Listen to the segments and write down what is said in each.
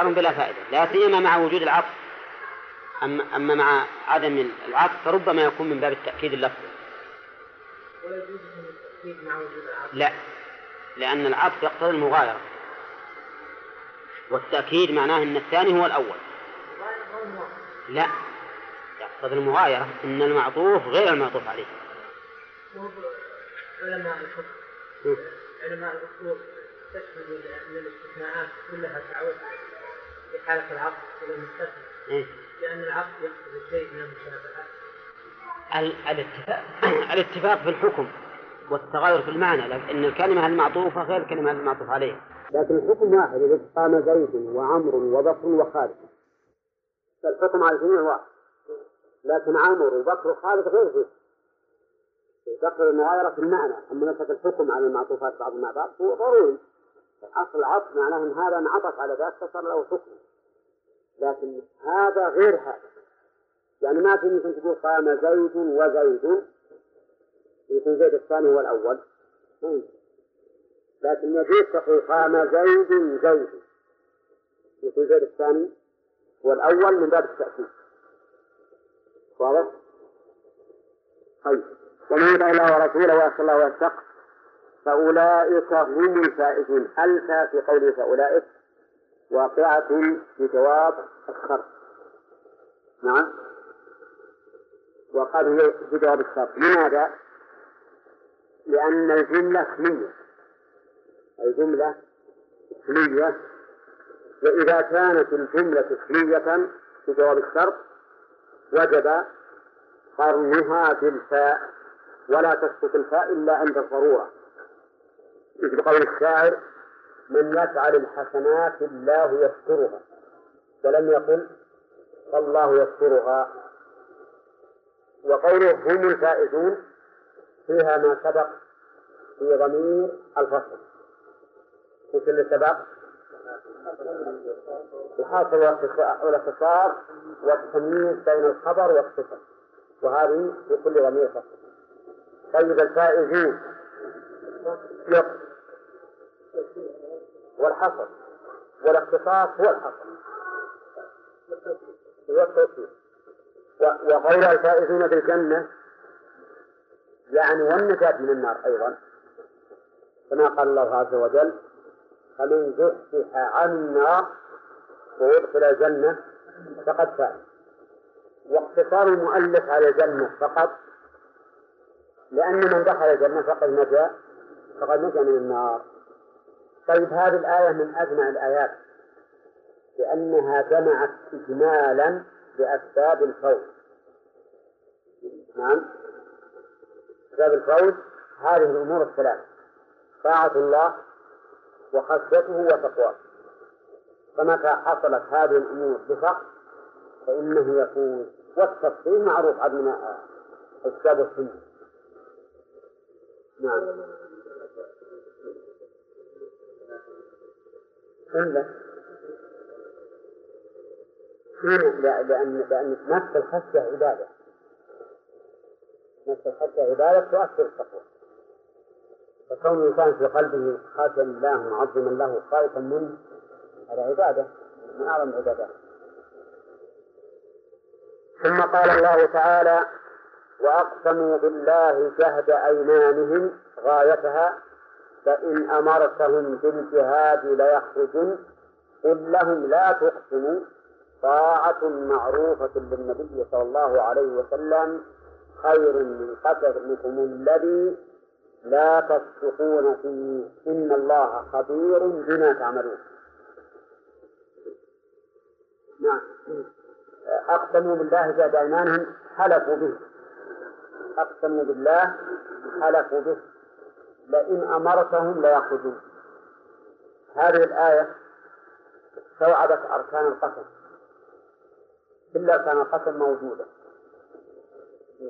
قال بلا فائدة لا سيما مع وجود العطف. أما أما مع عدم العطف فربما يكون من باب التأكيد اللفظي. ولا يجوز التأكيد مع وجود العطف. لا لأن العطف يقتضي المغايرة. والتأكيد معناه أن الثاني هو الأول. لا يقتضي المغايرة أن المعطوف غير المعطوف عليه. علماء الحكم علماء الأصول أن الاستثناءات كلها تعود في حالة العقد إلى المستثنى إيه؟ لأن العقد يقتضي شيء من المشابهة الاتفاق الاتفاق في الحكم والتغير في المعنى لأن الكلمة المعطوفة غير الكلمة المعطوف عليها لكن الحكم واحد إذا قام زيد وعمر وبكر وخالد. فالحكم على الجميع واحد. لكن عمر وبكر وخالد غير فيه تقتضي المغايرة في المعنى أما مسك الحكم على المعطوفات بعض مع بعض هو ضروري. أصل العطف معناه أن هذا انعطف على ذاك فصار له حكم. لكن هذا غير هذا. يعني ما يمكن تقول قام زيد وزيد. يكون زيد الثاني هو الأول. لكن يجوز تقول قام زيد زيد. يكون زيد الثاني هو الأول من باب التأكيد. واضح؟ طيب. ومن يطع الله ورسوله ويخشى الله ويتق فأولئك هم الفائزون. ألف في قوله فأولئك واقعة بجواب الشرط؟ نعم. وقال بجواب الشرط. لماذا؟ لأن الجملة اسمية. الجملة اسمية. وإذا كانت الجملة اسمية بجواب الشرط وجب قرنها بالفاء. ولا تسقط الفاء إلا عند الضرورة. مثل قول الشاعر من يفعل الحسنات الله يسترها. ولم يقل فالله يسترها. وقوله هم الفائزون فيها ما سبق في ضمير الفصل. مثل اللي سبق الحاصل والاختصار والتمييز بين الخبر والصفة. وهذه في كل ضمير فصل طيب الفائزون والحصر والاختصاص هو الحصر. هو التوصيل وقول الفائزون بالجنة يعني والنجاة من النار أيضا. كما قال الله عز وجل فمن زحزح عن النار ويدخل الجنة فقد فاز. واقتصار المؤلف على الجنة فقط لأن من دخل الجنة فقد نجا فقد نجا من النار. طيب هذه الآية من أجمع الآيات لأنها جمعت إجمالا بأسباب الفوز. نعم. أسباب الفوز هذه الأمور الثلاث طاعة الله وخشيته وتقواه. فمتى حصلت هذه الأمور بفقر فإنه يفوز. والتفصيل معروف عن من أسباب السنة نعم. إلا لأن لأن نفس الخشية عبادة. نفس الخشية عبادة تؤثر التقوى. فكون الإنسان في قلبه خاشيا لله معظما له خائفا منه هذا عبادة من أعظم العبادات ثم قال الله تعالى وأقسموا بالله جهد أيمانهم غايتها فإن أمرتهم بالجهاد ليخرجن قل لهم لا تقسموا. طاعة معروفة للنبي صلى الله عليه وسلم خير من قتلكم الذي لا تصدقون فيه. إن الله خبير بما تعملون. نعم. أقسموا بالله جهد أيمانهم حلفوا به. أقسموا بالله حلفوا به. لئن أمرتهم ليخرجون هذه الآية استوعبت أركان القسم. كل أركان القسم موجودة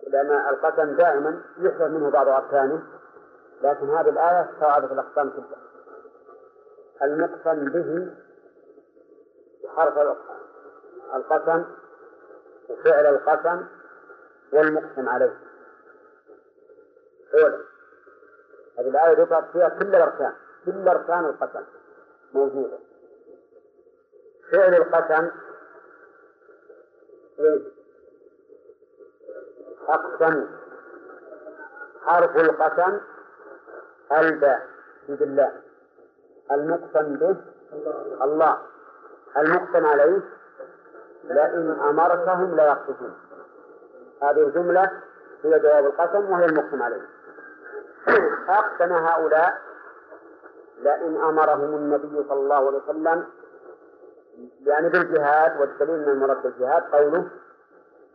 لأن القسم دائما يحذف منه بعض أركانه لكن هذه الآية استوعبت الأقسام كلها. المقسم به حرف القسم وفعل القسم والمقسم عليه. أولا هذه الآية ذكرت فيها كل الأركان كل أركان القسم. موجودة. فعل القسم أقسم. حرف القسم الباء بالله المقسم به الله. المقسم عليه لئن أمرتهم ليقصدون هذه الجملة هي جواب القسم وهي المقسم عليه. أقسم هؤلاء لئن أمرهم النبي صلى الله عليه وسلم يعني بالجهاد والدليل من المراد بالجهاد قوله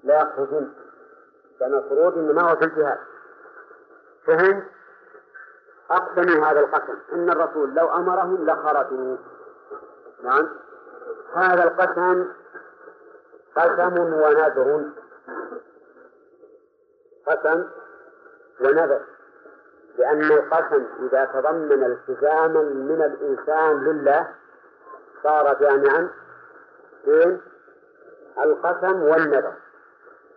لا يخرجون لأن الخروج إنما هو في الجهاد. فهم أقسموا هذا القسم. إن الرسول لو أمرهم لخرجوا. نعم. هذا القسم قسم ونذر. قسم ونذر. لأن القسم إذا تضمن التزاما من الإنسان لله صار جامعا بين القسم والنذر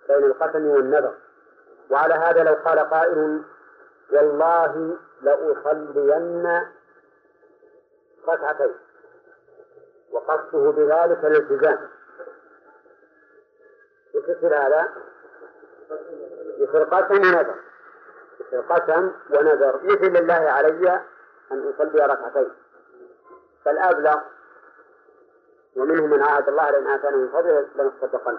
بين القسم والنذر. وعلى هذا لو قال قائل والله لأصلين ركعتين وقصده بذلك الالتزام. يصير هذا؟ يصير قسم ونذر. قسم ونذر. مثل الله علي أن أصلي ركعتين. فالأبلغ ومنهم من عاهد الله لأن آتانا من فضله لنصدقن.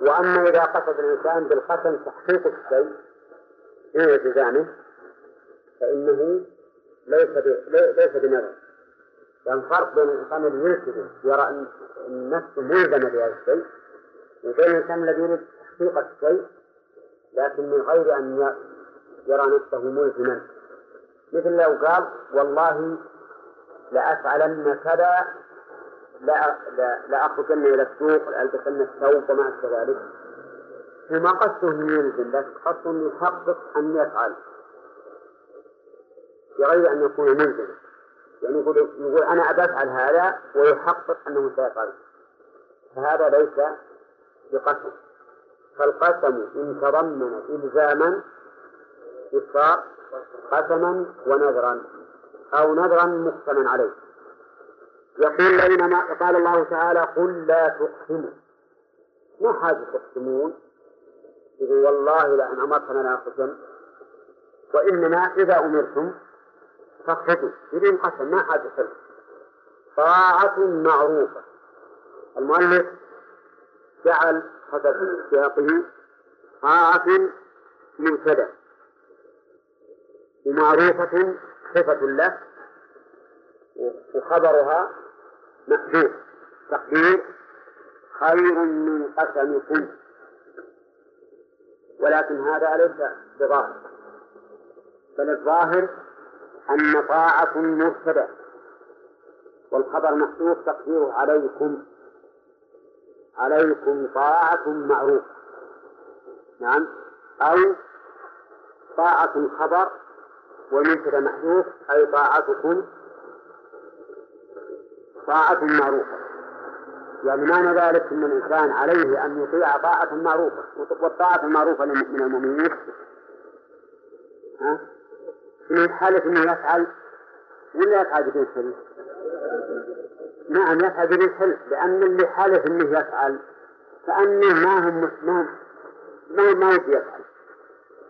وأما إذا قصد الإنسان بالقسم تحقيق الشيء من التزامه فإنه ليس ليس بنذر. لأن فرق بين الإنسان الذي يلتزم يرى أن ملزمة بهذا الشيء وبين الإنسان الذي يريد تحقيق الشيء لكن من غير أن يرى نفسه ملزما مثل لو قال والله لأفعلن كذا لأخرجن إلى السوق لألبسن الثوب وما أشبه ذلك. فيما قصده يلزم لكن قصده يحقق أن يفعل. بغير أن يكون ملزما يعني يقول يقول أنا أفعل هذا ويحقق أنه سيفعل. فهذا ليس بقسم فالقسم إن تضمن إلزاما صار قسما ونذرا أو نذرا مقسما عليه. يقول بينما قال الله تعالى قل لا تقسموا. ما حاجة تقسمون. يقول والله لأن أمرتنا لا نقسم. وإنما إذا أمرتم فاخرجوا بدون قسم ما حاجة طاعة معروفة. المؤلف جعل حسب سياقه طاعة مبتدأ. ومعروفة صفة له وخبرها محذوف تقدير خير من قسمكم ولكن هذا ليس بظاهر. بل الظاهر أن طاعة مبتدأ والخبر محذوف تقديره عليكم. عليكم طاعة معروفة. نعم. أو طاعة خبر والمبتدأ محذوف أي طاعتكم طاعة معروفة يعني معنى ذلك أن الإنسان عليه أن يطيع طاعة معروفة والطاعة المعروفة من المؤمنين ها؟ من حالة أنه يفعل ولا يفعل بدون حلف؟ نعم يفعل بدون حلف لأن اللي حلف أنه يفعل كأنه ما هم ما ما ما يفعل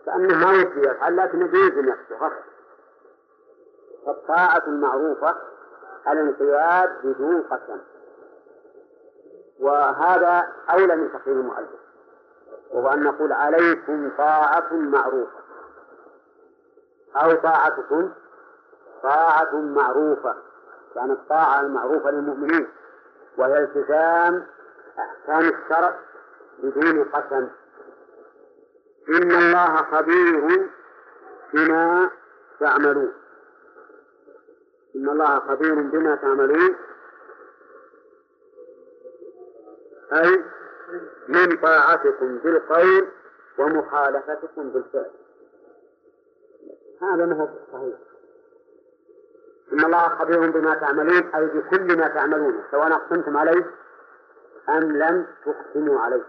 كأنه ما يفعل لكن يجوز نفسه فقط فالطاعة المعروفة الانقياد بدون قسم. وهذا أولى من تقديم المؤلف وهو أن نقول عليكم طاعة معروفة. أو طاعتكم طاعة معروفة يعني الطاعة المعروفة للمؤمنين وهي التزام أحكام الشرع بدون قسم. إن الله خبير بما تعملون. إن الله خبير بما تعملون. أي من طاعتكم بالقول ومخالفتكم بالفعل. هذا ما هو صحيح. إن الله خبير بما تعملون أي بكل ما تعملون سواء أقسمتم عليه أم لم تقسموا عليه.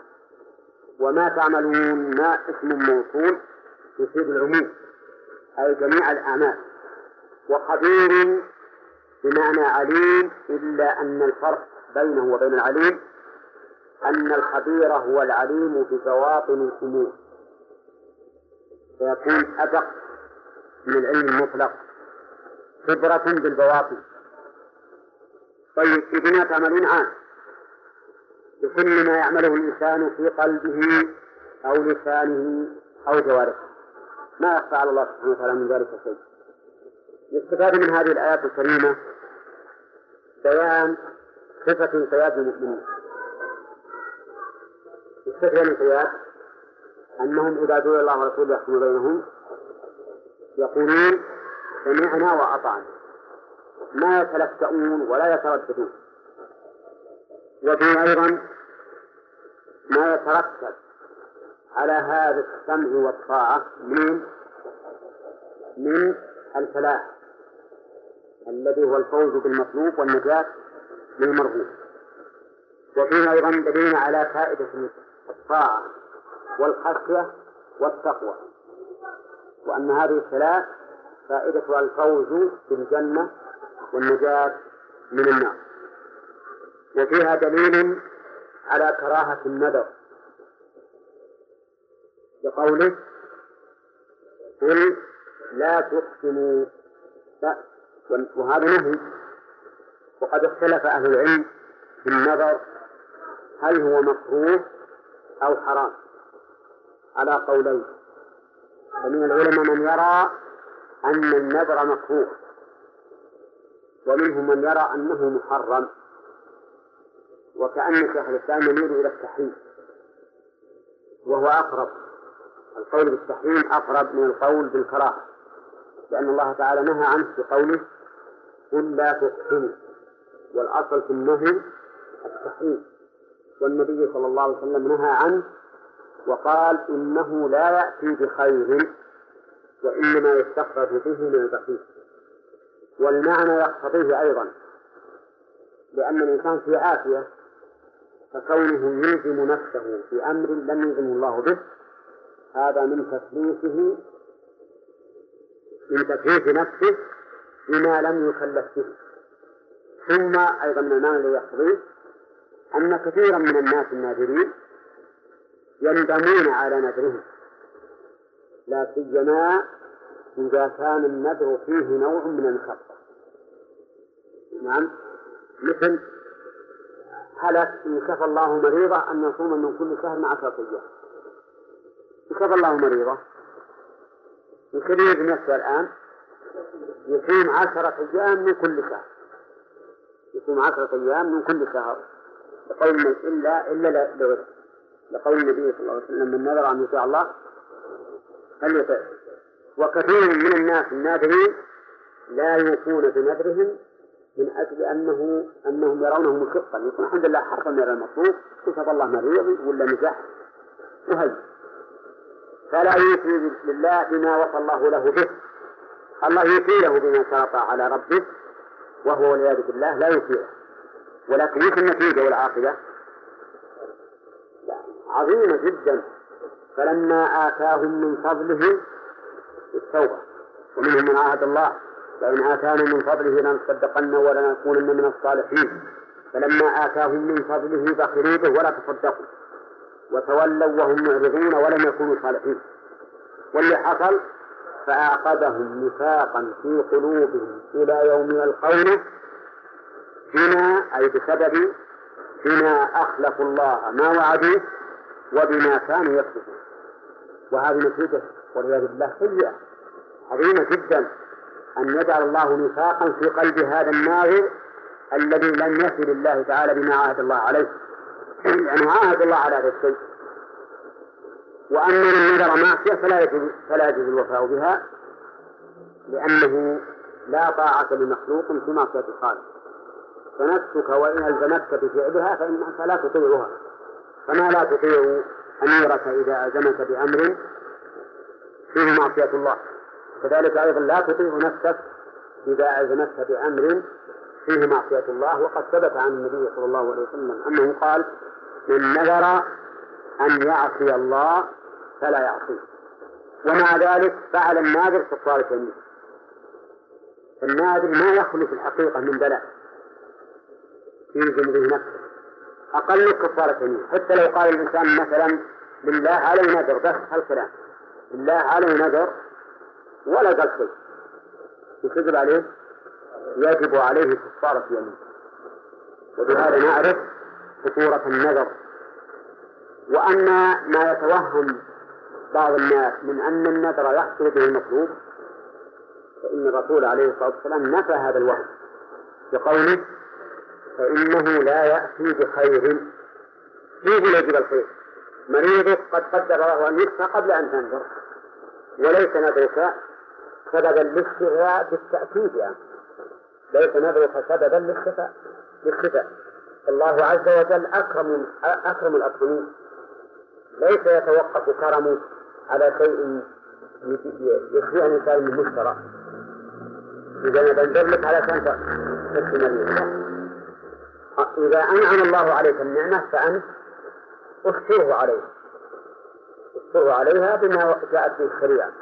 وما تعملون ما اسم موصول يفيد العموم أي جميع الأعمال. وخبير بمعنى عليم إلا أن الفرق بينه وبين العليم أن الخبير هو العليم ببواطن الأمور. فيكون أدق من العلم المطلق خبرة بالبواطن. طيب بما تعملون عام. بكل ما يعمله الإنسان في قلبه أو لسانه أو جوارحه. ما يخفى على الله سبحانه وتعالى من ذلك شيء. يستفاد من هذه الآيات الكريمة بيان صفة انقياد المؤمنين يستفاد الانقياد أنهم إذا دعوا الله ورسوله يحكم بينهم يقولون سمعنا وأطعنا. ما يتلكؤون ولا يترددون. وفيه أيضا ما يترتب على هذا السمع والطاعة من من الفلاح الذي هو الفوز بالمطلوب والنجاة من المرغوب وفيه أيضا دليل على فائدة الطاعة والخشية والتقوى. وأن هذه الثلاث فائدتها الفوز بالجنة والنجاة من النار. وفيها دليل على كراهة النذر. بقوله قل لا تقسموا وهذا نهي. وقد اختلف أهل العلم في النظر هل هو مكروه أو حرام. على قولين. فمن العلماء من يرى أن النذر مكروه. ومنهم من يرى أنه محرم. وكأن شيخ الإسلام يميل إلى التحريم. وهو أقرب. القول بالتحريم أقرب من القول بالكراهة. لأن الله تعالى نهى عنه بقوله قل لا تقسموا والأصل في النهي التحريم والنبي صلى الله عليه وسلم نهى عنه وقال إنه لا يأتي بخير وإنما يستخرج به من البخيل والمعنى يقتضيه أيضا. لأن الإنسان في عافية فكونه يلزم نفسه في أمر لم يلزمه الله به هذا من تكليفه من تكليف نفسه بما لم يكلف به. ثم أيضا من المعنى الذي يقتضيه أن كثيرا من الناس النادرين يندمون على نذرهم. لا سيما إذا كان النذر فيه نوع من المشقة نعم. مثل حلف إن كفى الله مريضة أن يصوم من كل شهر مع أيام. إن كفى الله مريضة. يصير نفسه الآن يصوم عشرة أيام من كل شهر. يصوم عشرة أيام من كل شهر. لقول إلا إلا لغيره. لقول النبي صلى الله عليه وسلم من نذر أن يطيع الله فليطع وكثير من الناس النادرين لا يوفون بنذرهم من أجل أنه أنهم يرونه مشقا يقول الحمد لله حرفا من المطلوب. كتب الله مريض ولا نجاح؟ وهي فلا يوفي لله بما وصى الله له به. الله يوفي له بما شرط على ربه وهو والعياذ بالله لا يوفيه ولكن إيش النتيجة والعاقبة؟ عظيمة جدا. فلما آتاهم من فضله التوبة ومنهم من عاهد الله لئن آتانا من فضله لنصدقن ولنكونن من الصالحين. فلما آتاهم من فضله بخلوا به ولا تصدقوا. وتولوا وهم معرضون ولم يكونوا صالحين. واللي حصل؟ فأعقبهم نفاقا في قلوبهم إلى يوم يلقونه بما أي بسبب بما أخلفوا الله ما وعدوه وبما كانوا يكذبون وهذه نتيجة والعياذ بالله سيئة عظيمة جدا أن يجعل الله نفاقا في قلب هذا الناظر الذي لم يصل الله تعالى بما عاهد الله عليه. لأنه عاهد الله على هذا الشيء. وأما من نذر معصية فلا يجوز فلا يجوز الوفاء بها لأنه لا طاعة لمخلوق في معصية الخالق. فنفسك وإن ألزمتك بفعلها فإنك لا تطيعها. كما لا تطيع أميرك إذا ألزمك بأمر فيه معصية الله. كذلك أيضا لا تطيع نفسك إذا ألزمتك بأمر فيه معصية الله. وقد ثبت عن النبي صلى الله عليه وسلم أنه قال من نذر أن يعصي الله فلا يعصيه. ومع ذلك فعل النادر كفارة يمين النادر ما يخلو في الحقيقة من بلاء يلزم به نفسه. أقل كفارة يمين حتى لو قال الإنسان مثلا لله علي نذر بس هالكلام. لله علي نذر ولا قال شيء. يكذب عليه؟ يجب عليه كفارة يمين وبهذا نعرف خطورة النذر. وأن ما يتوهم بعض الناس من أن النذر يحصل به المطلوب فإن الرسول عليه الصلاة والسلام نفى هذا الوهم بقوله فإنه لا يأتي بخير. فيه يجب الخير. مريضك قد قدر الله أن يشفى قبل أن تنذر. وليس نذرك سببا للشفاء بالتأكيد يعني. ليس نذرك سببا للشفاء. للشفاء. الله عز وجل أكرم أكرم الأكرمين. ليس يتوقف كرمه. على شيء يشفيه الإنسان من مشترى. إذا بنذر لك على تشفي مريض إذا أنعم الله عليك النعمة فأنت اشكره عليه. اشكره عليها بما جاءت به الشريعة.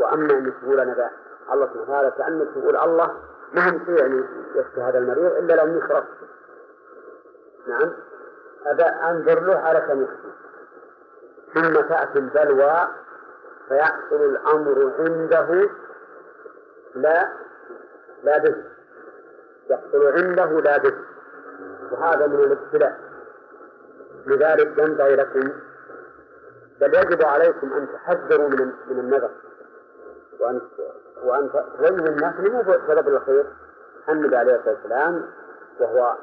وأما أن تقول أنا الله سبحانه وتعالى كأنك تقول الله ما هم يعني يشفي هذا المريض إلا لو يشرب نعم. أبا أنظر له على كم ثم تأتي البلوى فيحصل الأمر عنده لا لا به. يحصل عنده لا به. وهذا من الابتلاء. لذلك ينبغي لكم بل يجب عليكم أن تحذروا من من النذر. وأن وأن تبينوا الناس من سبب الخير النبي عليه الصلاة والسلام وهو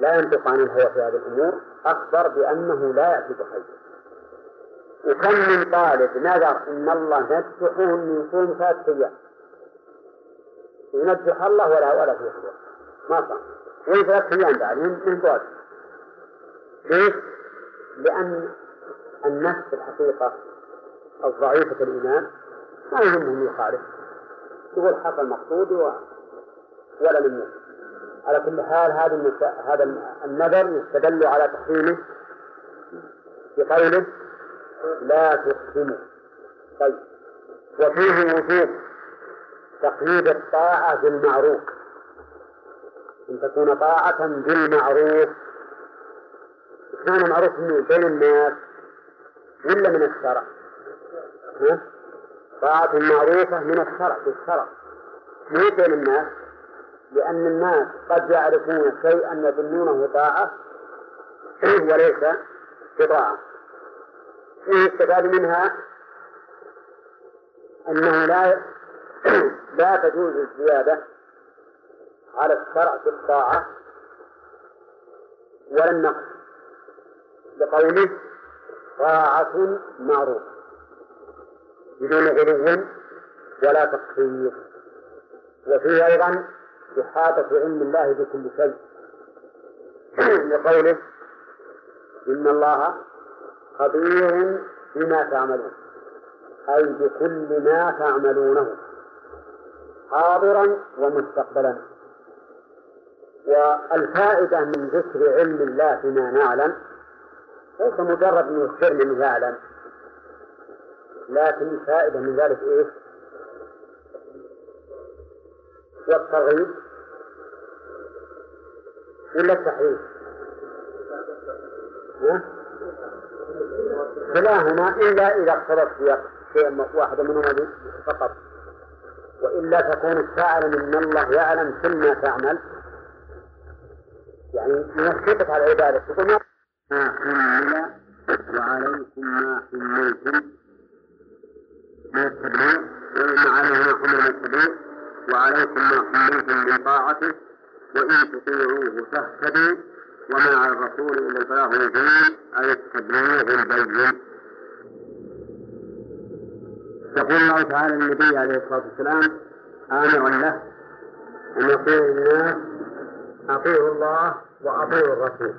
لا ينطق عن الهوى في هذه الأمور أخبر بأنه لا يأتي بخير. وكم من طالب نذر إن الله نجحه أن يصوم ثلاث أيام ينجح الله ولا ولا في خير ما صار. وين ثلاث أيام بعد من بعد ليش؟ لأن النفس الحقيقة الضعيفة الإيمان ما يهمهم يخالف يقول حصل مقصودي و... ولا من على كل حال هذا. هذا النذر يستدل على تحريمه بقوله لا تقسموا طيب. وفيه وجوب. تقييد الطاعة بالمعروف. أن تكون طاعة بالمعروف. كان معروف بين الناس ولا من الشرع؟ طاعة معروفة من الشرع في الشرع. مو بين الناس. لأن الناس قد يعرفون شيئا يظنونه طاعة. وليس بطاعة. يستفاد منها أنه لا لا تجوز الزيادة على الشرع في الطاعة ولا النقص. بقوله طاعة معروف بدون غلو ولا تقصير. وفيه أيضا إحاطة علم الله بكل شيء. لقوله إن الله خبير بما تعملون أي بكل ما تعملونه حاضرا ومستقبلا. والفائدة من ذكر علم الله فيما نعلم ليس مجرد أن يخبرنا أنه يعلم لكن الفائدة من ذلك إيش؟ والترغيب ولا التحريم؟ كلاهما إلا إذا اقتضت شيء واحد منهما فقط. وإلا تكون السائل من الله يعلم كل ما تعمل. يعني ينشطك على العبادة تقول ما؟ حمل وعليكم ما حملتم. من التبليغ وإن عليه ما حمل من التبليغ وعليكم ما حملتم من طاعته. وإن تطيعوه تهتدوا وما على الرسول إلا البلاغ المبين أي التبليغ البين يقول الله تعالى للنبي عليه الصلاة والسلام آمرا له. أن يطيع الناس أطيعوا الله وأطيعوا الرسول.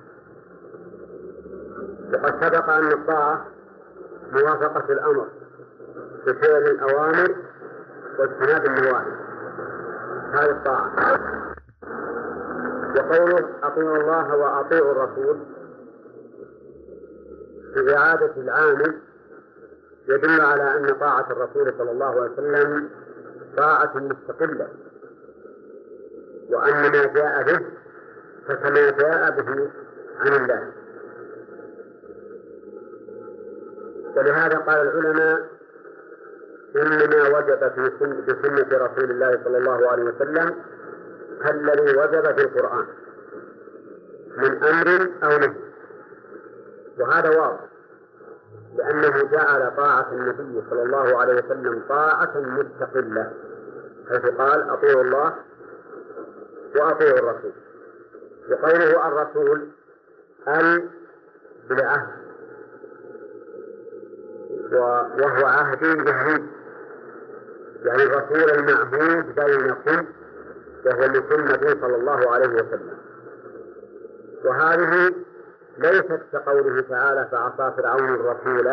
وقد سبق أن الطاعة موافقة الأمر بفعل الأوامر واجتناب النواهي. هذه الطاعة. وقوله أطيعوا الله وأطيعوا الرسول. في إعادة العامل يدل على أن طاعة الرسول صلى الله عليه وسلم طاعة مستقلة وأن ما جاء به فكما جاء به عن الله. ولهذا قال العلماء إنما وجب في سنة رسول الله صلى الله عليه وسلم كالذي وجب في القرآن من أمر أو نهي. وهذا واضح لأنه جعل طاعة النبي صلى الله عليه وسلم طاعة مستقلة حيث قال أطيعوا الله وأطيعوا الرسول. وقوله الرسول أي بالعهد وهو عهد جهري يعني الرسول المعهود بينكم وهو محمد صلى الله عليه وسلم. وهذه ليست كقوله تعالى فعصى فرعون الرسول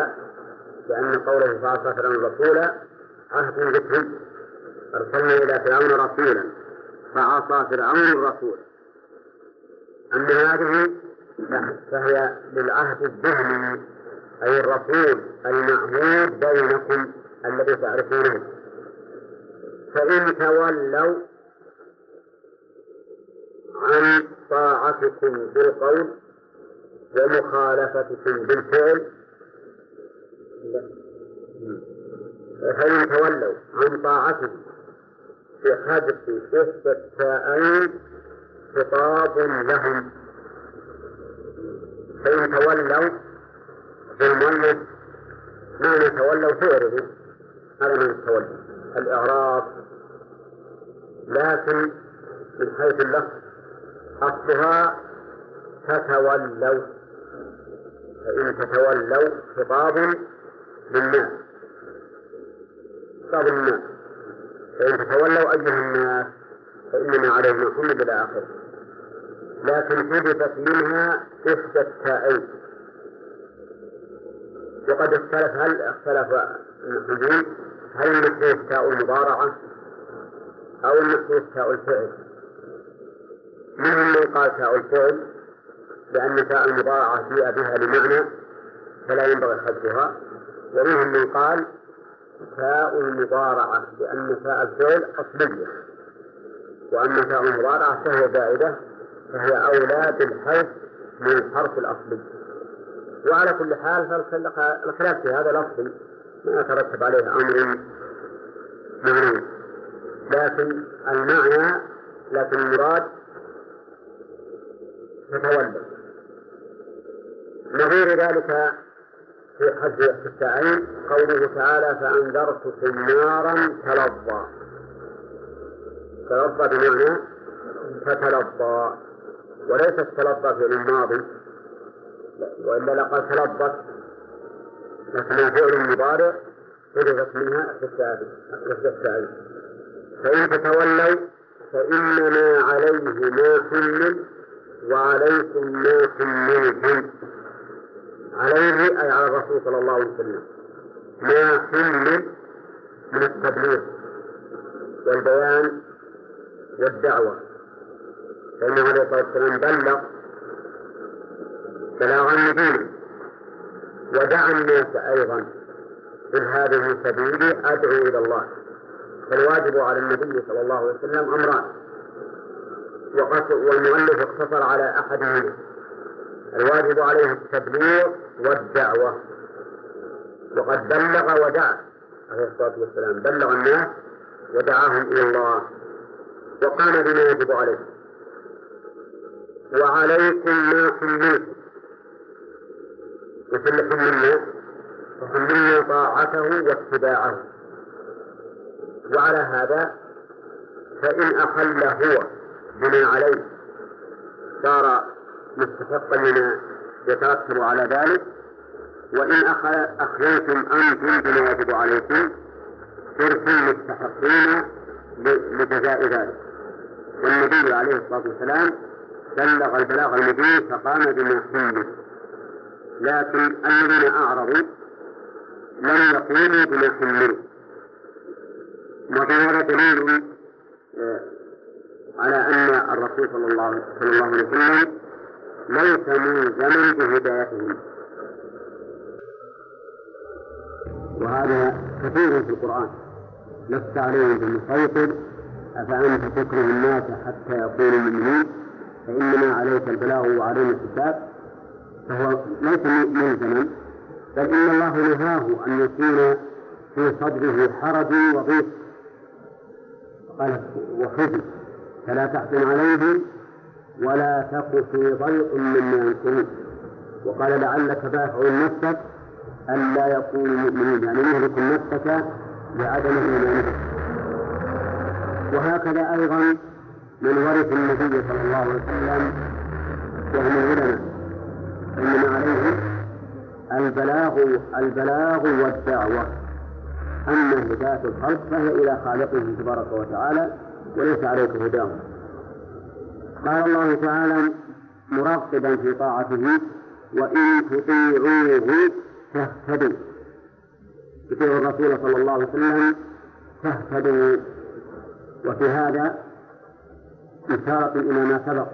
لأن قوله فعصى فرعون الرسول عهد ذكري أرسلنا إلى فرعون رسولا فعصى فرعون الرسول. أما هذه فهي للعهد الذهني أي الرسول المعهود بينكم الذي تعرفونه. فإن تولوا عن طاعتكم بالقول ومخالفتكم بالفعل. فإن تولوا عن طاعتهم بحذف إحدى التاءين خطاب لهم. فإن تولوا في المؤلف معنى تولوا فعله هذا معنى التولي. الإعراض لكن من حيث اللفظ أصلها تتولوا. فإن تتولوا خطاب للناس. خطاب للناس. فإن تتولوا أيها الناس فإنما عليهم حمد إلى آخره. لكن حذفت منها إحدى التائين وقد اختلف هل اختلف المحجين هل المحذوف تاء المضارعة أو المحذوف تاء الفعل؟ منهم من قال تاء الفعل لأن تاء المضارعة جيء بها لمعنى فلا ينبغي حذفها. ومنهم من قال تاء المضارعة لأن تاء الفعل أصلية. وأما تاء المضارعة فهي زائدة فهي أولى بالحذف من الحرف الأصلي وعلى كل حال فالخلاف في هذا لفظ ما يترتب عليه أمر معنوي. لكن المعنى لكن المراد تتولد نظير ذلك في حد التعين قوله تعالى فأنذرتكم نارا تلظى تلظى بمعنى تتلظى. وليست تلظى في الماضي. وإلا لقد تلظت. لكنها فعل مضارع حذفت منها التعين فإن تتولوا فإنما عليه ما حمل وعليكم ما حملتم عليه أي على الرسول صلى الله عليه وسلم. ما حمل من التبليغ والبيان والدعوة. فإنه عليه الصلاة والسلام بلغ بلاغا مبينا ودعا الناس أيضا قل هذه سبيلي أدعو إلى الله. فالواجب على النبي صلى الله عليه وسلم أمران. والمؤلف اقتصر على أحدهما الواجب عليه التبليغ والدعوة. وقد بلغ ودعا عليه الصلاة والسلام. بلغ الناس ودعاهم إلى الله. وقام بما يجب عليه. وعليكم ما حملتم مثل حملنا فحملنا طاعته واتباعه. وعلى هذا فإن أخل هو. بما عليه صار مستحقا لما يترتب على ذلك. وإن أخليتم أنتم بما يجب عليكم صرتم مستحقين لجزاء ذلك. والنبي عليه الصلاة والسلام بلغ البلاغ المبين فقام بما حمل لكن الذين أعرضوا لم يقوموا بما حملوا هذا دليل آه، على أن الرسول صلى الله صلى الله عليه وسلم ليس ملزما بهدايتهم. وهذا كثير في القرآن. لست عليهم بمسيطر. أفأنت تكره الناس حتى يقولوا مؤمنين فإنما عليك البلاغ وعلينا الحساب. فهو ليس ملزما بل إن الله نهاه أن يكون في صدره حرج وضيق قال وحزن فلا تحزن عليهم ولا تك في ضيق مما ينكرون وقال لعلك باخع نفسك ألا يكونوا مؤمنين. يعني مهلك نفسك لعدم إيمانهم وهكذا أيضا من ورث النبي صلى الله عليه وسلم وهم العلماء إنما عليهم البلاغ البلاغ والدعوة. أما هداية الخلق فهي إلى خالقه تبارك وتعالى وليس عليك هداهم. قال الله تعالى مرغبا في طاعته وإن تطيعوه تهتدوا يطيع الرسول صلى الله عليه وسلم تهتدوا وفي هذا إشارة إلى ما سبق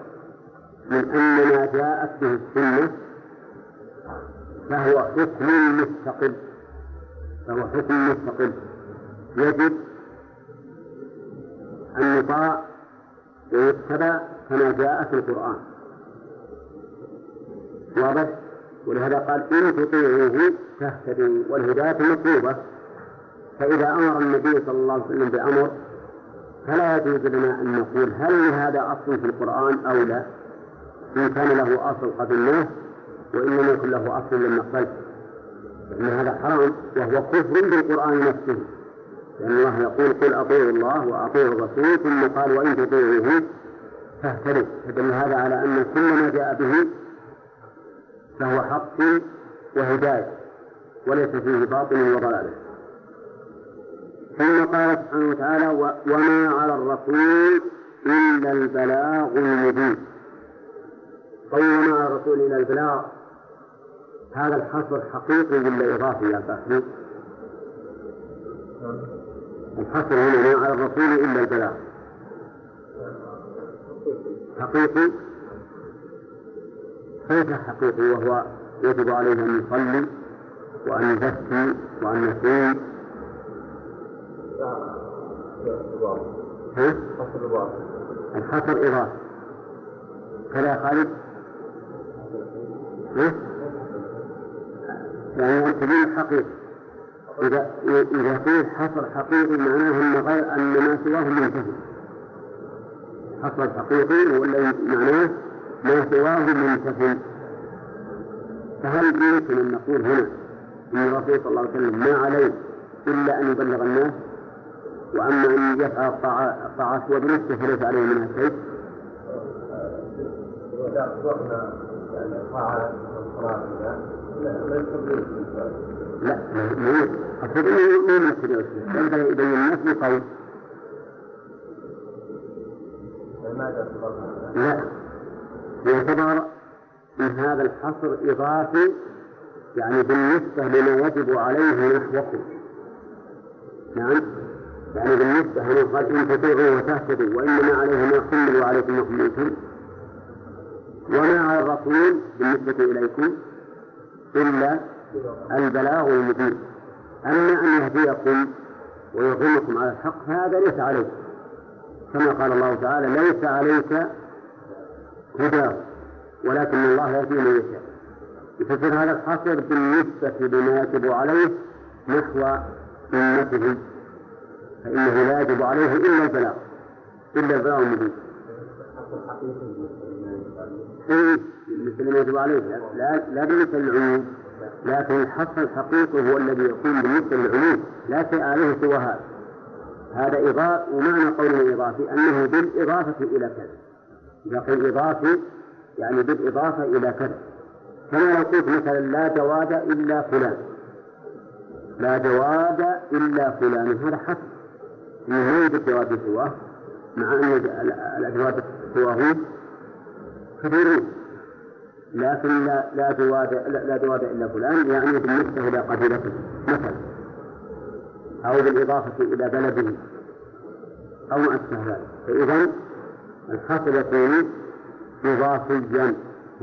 من أن ما جاءت به السنة فهو حكم مستقل. فهو حكم مستقل. يجب أن يطاع ويتبع كما جاء في القرآن. واضح؟ ولهذا قال إن تطيعوه تهتدوا والهداية مطلوبة. فإذا أمر النبي صلى الله عليه وسلم بأمر فلا يجوز لنا أن نقول هل لهذا أصل في القرآن أو لا. إن كان له أصل قبلناه وإن لم يكن له أصل لم نقبله فإن هذا حرام وهو كفر بالقرآن نفسه. لأن الله يقول قل أطيعوا الله وأطيعوا الرسول ثم قال وإن تطيعوه تهتدوا فدل هذا على أن كل ما جاء به فهو حق وهداية وليس فيه باطل وضلال. ثم قال سبحانه وتعالى وما على الرسول إلا البلاغ المبين. قول على الرسول إلا البلاغ هذا الحصر حقيقي ولا إضافي يا فهمي؟ الحصر هنا ما على الرسول إلا البلاغ. حقيقي؟ كيف حقيقي وهو يجب عليه أن يصلي وأن يزكي وأن يصوم؟ الحصر إضافي كذا خالد؟ ها؟ يعني تبين الحقيقة. إذا إذا قيل حصر حقيقي معناه أن غير أن ما سواه منتهي. حصر حقيقي ولا معناه ما سواه منتهي. فهل يمكن أن نقول هنا أن الرسول صلى الله عليه وسلم ما عليه إلا أن يبلغ الناس؟ وأما أن يفعل الطاعات هو فليس عليه منها شيء؟ إذا أطلقنا الطاعة لا ما أقصد أنه ما يمثل ينبغي يبين الناس بقول لا. يعتبر من هذا الحصر إضافي يعني بالنسبة لما يجب عليه نحوكم نعم؟ يعني بالنسبة هنا قال إن تطيعوا وتهتدوا وإنما عليه ما حمل وعليكم ما حملتم. وما على الرسول بالنسبة إليكم؟ إلا البلاغ المبين أما أن يهديكم ويظنكم على الحق فهذا ليس عليك. كما قال الله تعالى ليس عليك هداه ولكن الله يهدي من يشاء. يفسر هذا الحصر بالنسبة لما يجب عليه نحو أمته. فإنه لا يجب عليه إلا البلاغ إلا البلاغ المبين إيه؟ مثل ما يجب عليه. لا لا بالنسبة للعموم لكن الحصر الحقيقي هو الذي يكون بالنسبة للعموم لا شيء عليه سوى هذا. هذا إضافة ومعنى قوله إضافي أنه بالإضافة إلى كذا. قيل إضافي يعني بالإضافة إلى كذا. كما قلت مثلا لا جواد إلا فلان. لا جواد إلا فلان هذا حسب أنه لا يوجد جواد سواه مع أن الأجواد سواه كثيرون لكن لا لا جواد لا جواد إلا فلان يعني بالنسبة إلى قبيلته مثلا. أو بالإضافة إلى بلده. أو ما أشبه ذلك. فاذا الحصر يكون إضافيا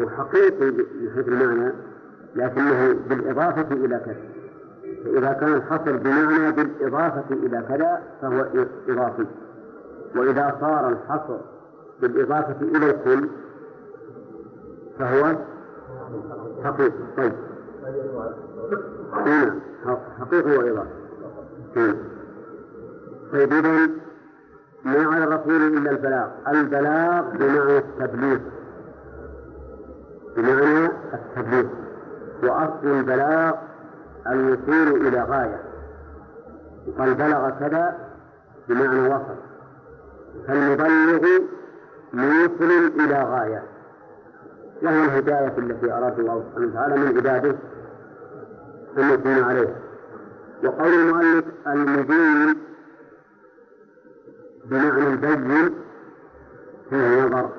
هو حقيقي من حيث المعنى لكنه بالإضافة إلى كذا. فإذا كان الحصر بمعنى بالإضافة إلى كذا فهو إضافي. وإذا صار الحصر بالإضافة إلى الكل فهو حقيقي. طيب. هنا حقيقي وإضافة طيب إذا ما على الرسول إلا البلاغ؟ البلاغ بمعنى التبليغ. بمعنى التبليغ. وأصل البلاغ الوصول إلى غاية. قال بلغ كذا بمعنى وصل. فالمبلغ موصل إلى غاية. وهي الهداية التي أراد الله سبحانه وتعالى من عباده أن يكون عليها وقول المؤلف المبين بمعنى البين فيه نظر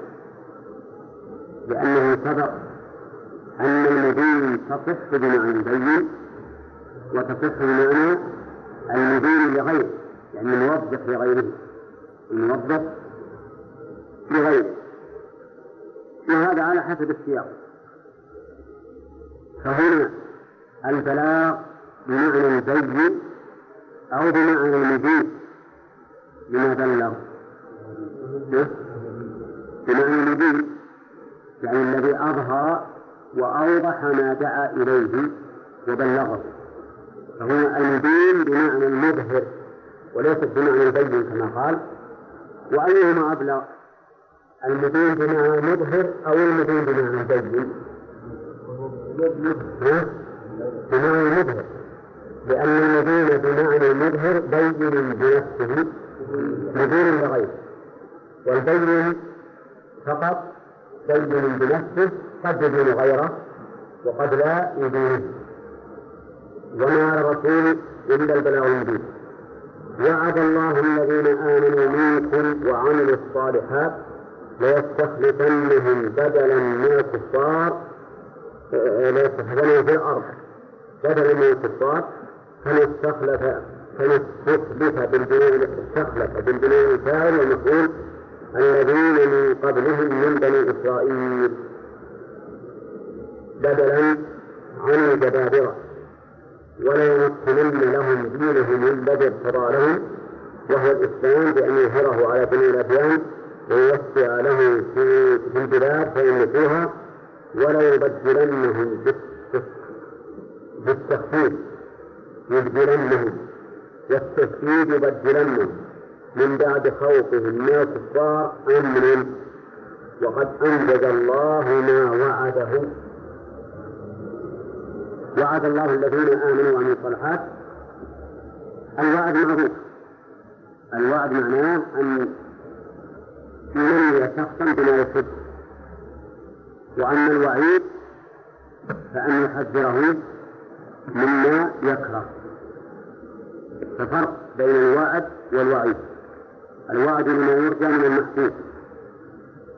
لأنه سبق أن المبين تصح بمعنى البين وتصح بمعنى المبين لغيره يعني الموضح لغيره الموضح لغيره. وهذا على حسب السياق. فهنا البلاغ بمعنى البين أو بمعنى المبين لما بلغ. بمعنى المبين يعني الذي أظهر وأوضح ما دعا إليه وبلغه. فهنا المبين بمعنى المظهر وليست بمعنى البين كما قال. وأيهما أبلغ؟ المبين بمعنى المظهر أو المبين بمعنى البين بمعنى المظهر. لأن المبين بمعنى المظهر بين بنفسه مبين لغيره والبين فقط بين بنفسه قد يبين غيره وقد لا يبينه وما الرسول إلا البلاغ المبين. وعد الله الذين آمنوا منكم وعملوا الصالحات ليستخلفنهم بدلا من الكفار ليستخلفنهم في الأرض. بدلا من الكفار كما استخلف كما استخلف بالبناء الفاعل والمفعول الذين من قبلهم من بني إسرائيل. بدلا عن الجبابرة. وليمكنن لهم دينهم الذي ارتضى لهم وهو الإسلام بأن يظهره على بني الأديان. ويوسع له في البلاد فيملكوها وليبدلنهم بالتخفيف يبدلنهم والتشديد يبدلنهم من بعد خوفهم. من الكفار أمنا وقد أنجز الله ما وعده. وعد الله الذين آمنوا وعملوا الصالحات. الوعد معروف. الوعد معناه أن ينمي شخصا بما يحب وأما الوعيد فأن يحذره مما يكره. ففرق بين الوعد والوعيد. الوعد لما يرجى من المحبوب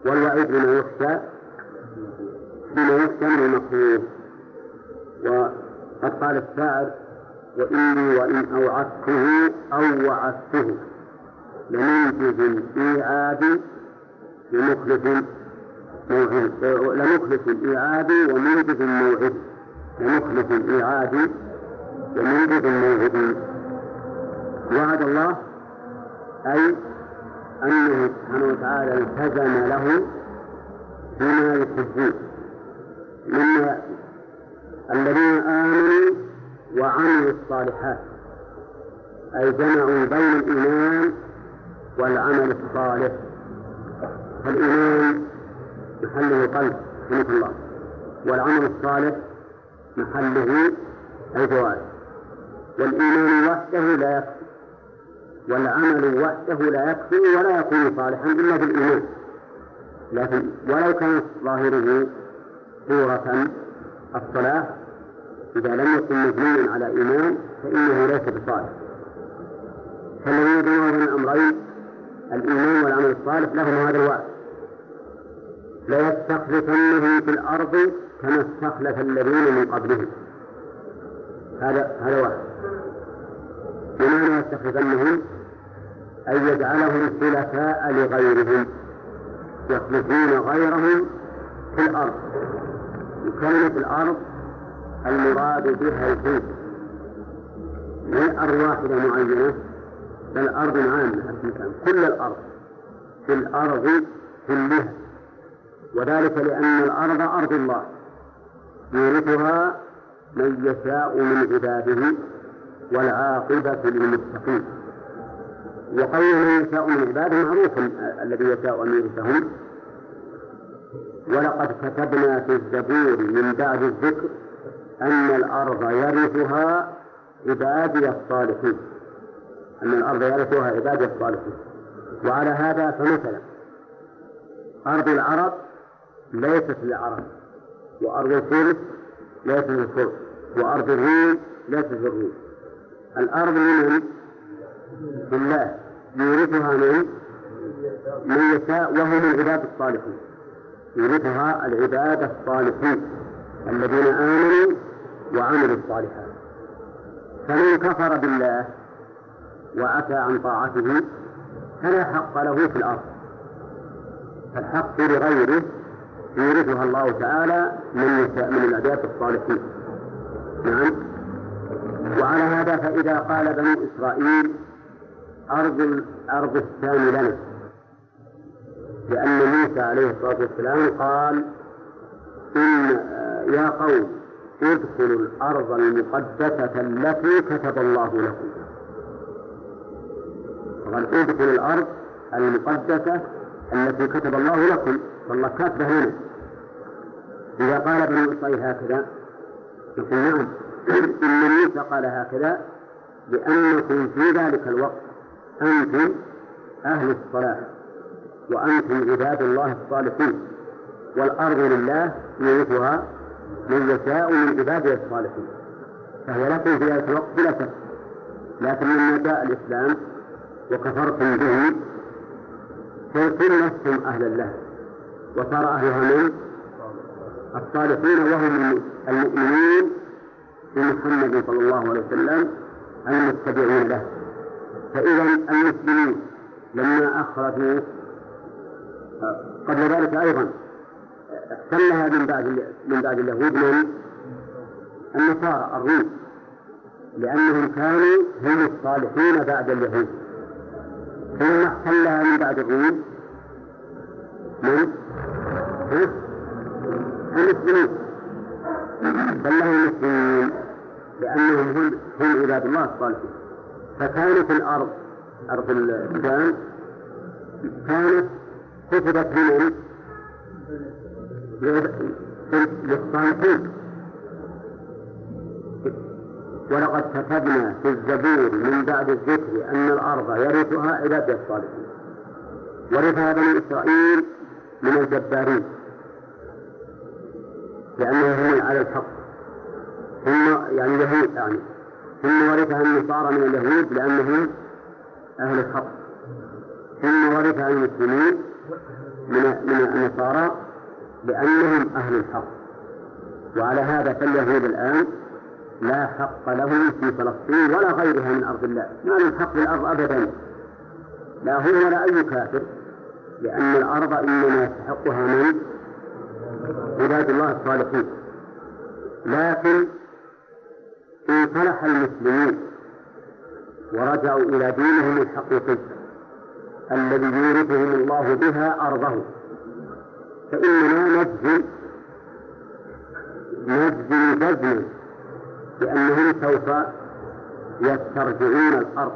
والوعيد لما يخشى بما يخشى من المكروه وقد قال الشاعر وإني وإن أوعدته أو وعدته لمنجز الإيعاد لمخلف موعد لمخلف الإيعاد ومنجز الموعد. لمخلف الإيعاد ومنجز الموعد. وعد الله أي أنه سبحانه وتعالى التزم له بما يحبون. مما الذين آمنوا وعملوا الصالحات. أي جمعوا بين الإيمان والعمل الصالح. فالإيمان محله قلب رحمه الله والعمل الصالح محله الجوارح والإيمان وحده لا يكفي والعمل وحده لا يكفي ولا يكون صالحا إلا بالإيمان لكن ولو كان ظاهره صورة الصلاة إذا لم يكن مبنيا على إيمان فإنه ليس بصالح فالذين يدعون بين الأمرين الإيمان والعمل الصالح لهم هذا الوعد. ليستخلفنهم في الأرض كما استخلف الذين من قبلهم. هذا هذا واحد. بمعنى يستخلفنهم أن يجعلهم خلفاء لغيرهم يخلفون غيرهم في الأرض. وكلمة الأرض المراد بها البيت لا أرواح معينة بل أرض عامة كل الأرض في الأرض كلها. وذلك لأن الأرض أرض الله. يورثها من يشاء من عباده والعاقبة للمتقين. وقول من يشاء من عباده معروف الذي يشاء أن يورثهم. ولقد كتبنا في الزبور من بعد الذكر أن الأرض يرثها عبادي الصالحين أن الأرض يرثها عبادي الصالحين وعلى هذا فمثلا أرض العرب ليست للعرب وأرض الفرس ليست للفرس وأرض الروم ليست للروم الأرض لمن؟ لله. يورثها من؟ من يشاء وهم العباد الصالحين يورثها العباد الصالحين الذين آمنوا وعملوا الصالحات. فمن كفر بالله وأتى عن طاعته فلا حق له في الأرض. فالحق لغيره يورثها الله تعالى من من العباد الصالحين. نعم. وعلى هذا فإذا قال بني إسرائيل أرض أرض الشام لنا. لأن موسى عليه الصلاة والسلام قال إن يا قوم ادخلوا الأرض المقدسة التي كتب الله لكم. قال ادخلوا الأرض المقدسة التي كتب الله لكم. والله كاتبه لنا إذا قال بنو إسرائيل هكذا نقول نعم. إن موسى قال هكذا لأنكم في ذلك الوقت أنتم أهل الصلاح وأنتم عباد الله الصالحين والأرض لله يورثها من يشاء من عباده الصالحين. فهي لكم في ذلك الوقت بلا شك. لكن لما جاء الإسلام وكفرتم به صرتم لستم أهلا له وصار أهلها من الصالحين وهم المؤمنين بمحمد صلى الله عليه وسلم المتبعين له. فإذا المسلمين لما أخرجوا قبل ذلك أيضا احتلها من بعد من بعد اليهود من؟ النصارى الروم. لأنهم كانوا هم الصالحين بعد اليهود. ثم احتلها من بعد الروم من؟ المسلمين احتلها المسلمين لأنهم هم هم عباد الله الصالحين. فكانت الأرض أرض الشام كانت كتبت لمن؟ للصالحين. ولقد كتبنا في الزبور من بعد الذكر أن الأرض يرثها عباد الصالحين. ورثها بني إسرائيل من الجبارين. لأنهم هم على الحق. ثم يعني اليهود يعني. ثم ورثها النصارى من اليهود لأنهم أهل الحق. ثم ورثها المسلمين من من النصارى لأنهم أهل الحق. وعلى هذا فاليهود الآن لا حق لهم في فلسطين ولا غيرها من أرض الله. ما لهم حق الأرض أبدا. لا هو ولا أي كافر. لأن الأرض إنما يستحقها من عباد الله الصالحين. لكن إن صلح المسلمين ورجعوا إلى دينهم الحقيقي الذي يورثهم الله بها أرضه فإننا نجزم نجزم جزما بأنهم سوف يسترجعون الأرض.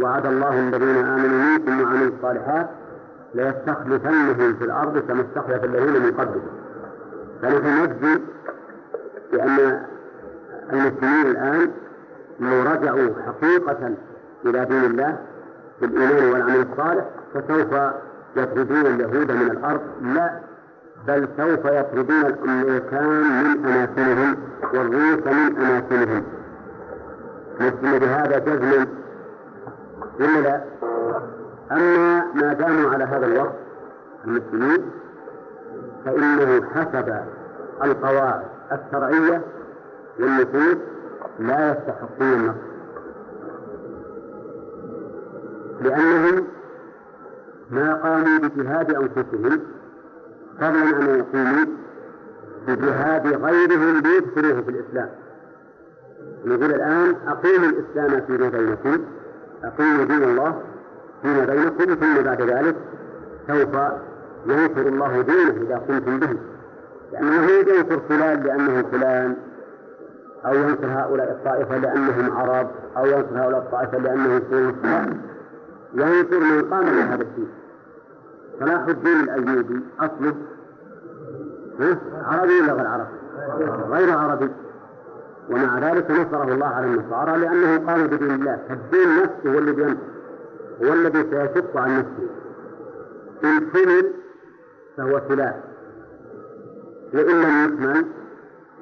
وعد الله الذين آمنوا منكم وعملوا الصالحات ليستخلفنهم في الأرض كما استخلف الذين من قبلهم. فنحن نجزم بأن المسلمين الآن لو رجعوا حقيقة إلى دين الله بالإيمان والعمل الصالح فسوف يطردون اليهود من الأرض. لا بل سوف يطردون الأمريكان من أماكنهم والروس من أماكنهم. نسلم بهذا جزما. ولا لا؟ أما ما داموا على هذا الوقت المسلمين فإنه حسب القواعد الشرعية والنصوص لا يستحقون النصر. لأنهم ما قاموا بجهاد أنفسهم فضلا أن يقوموا بجهاد غيرهم ليدخلوه في الإسلام. نقول الآن أقيموا الإسلام فيما بينكم أقيموا دين الله فيما بينكم ثم بعد ذلك سوف ينصر الله دينه إذا قمتم به. لأنه ينصر فلان لأنه فلان أو ينصر هؤلاء الطائفة لأنهم عرب أو ينصر هؤلاء الطائفة لأنهم فلوس ينصر من قام بهذا الدين. صلاح الدين الأيوبي أصله عربي ولا غير عربي؟ غير عربي. ومع ذلك نصره الله على النصارى لأنه قام بدين الله. فالدين نفسه هو الذي ينصر. هو الذي سيشق عن نفسه. إن حمل فهو سلاح. وإن لم يكمل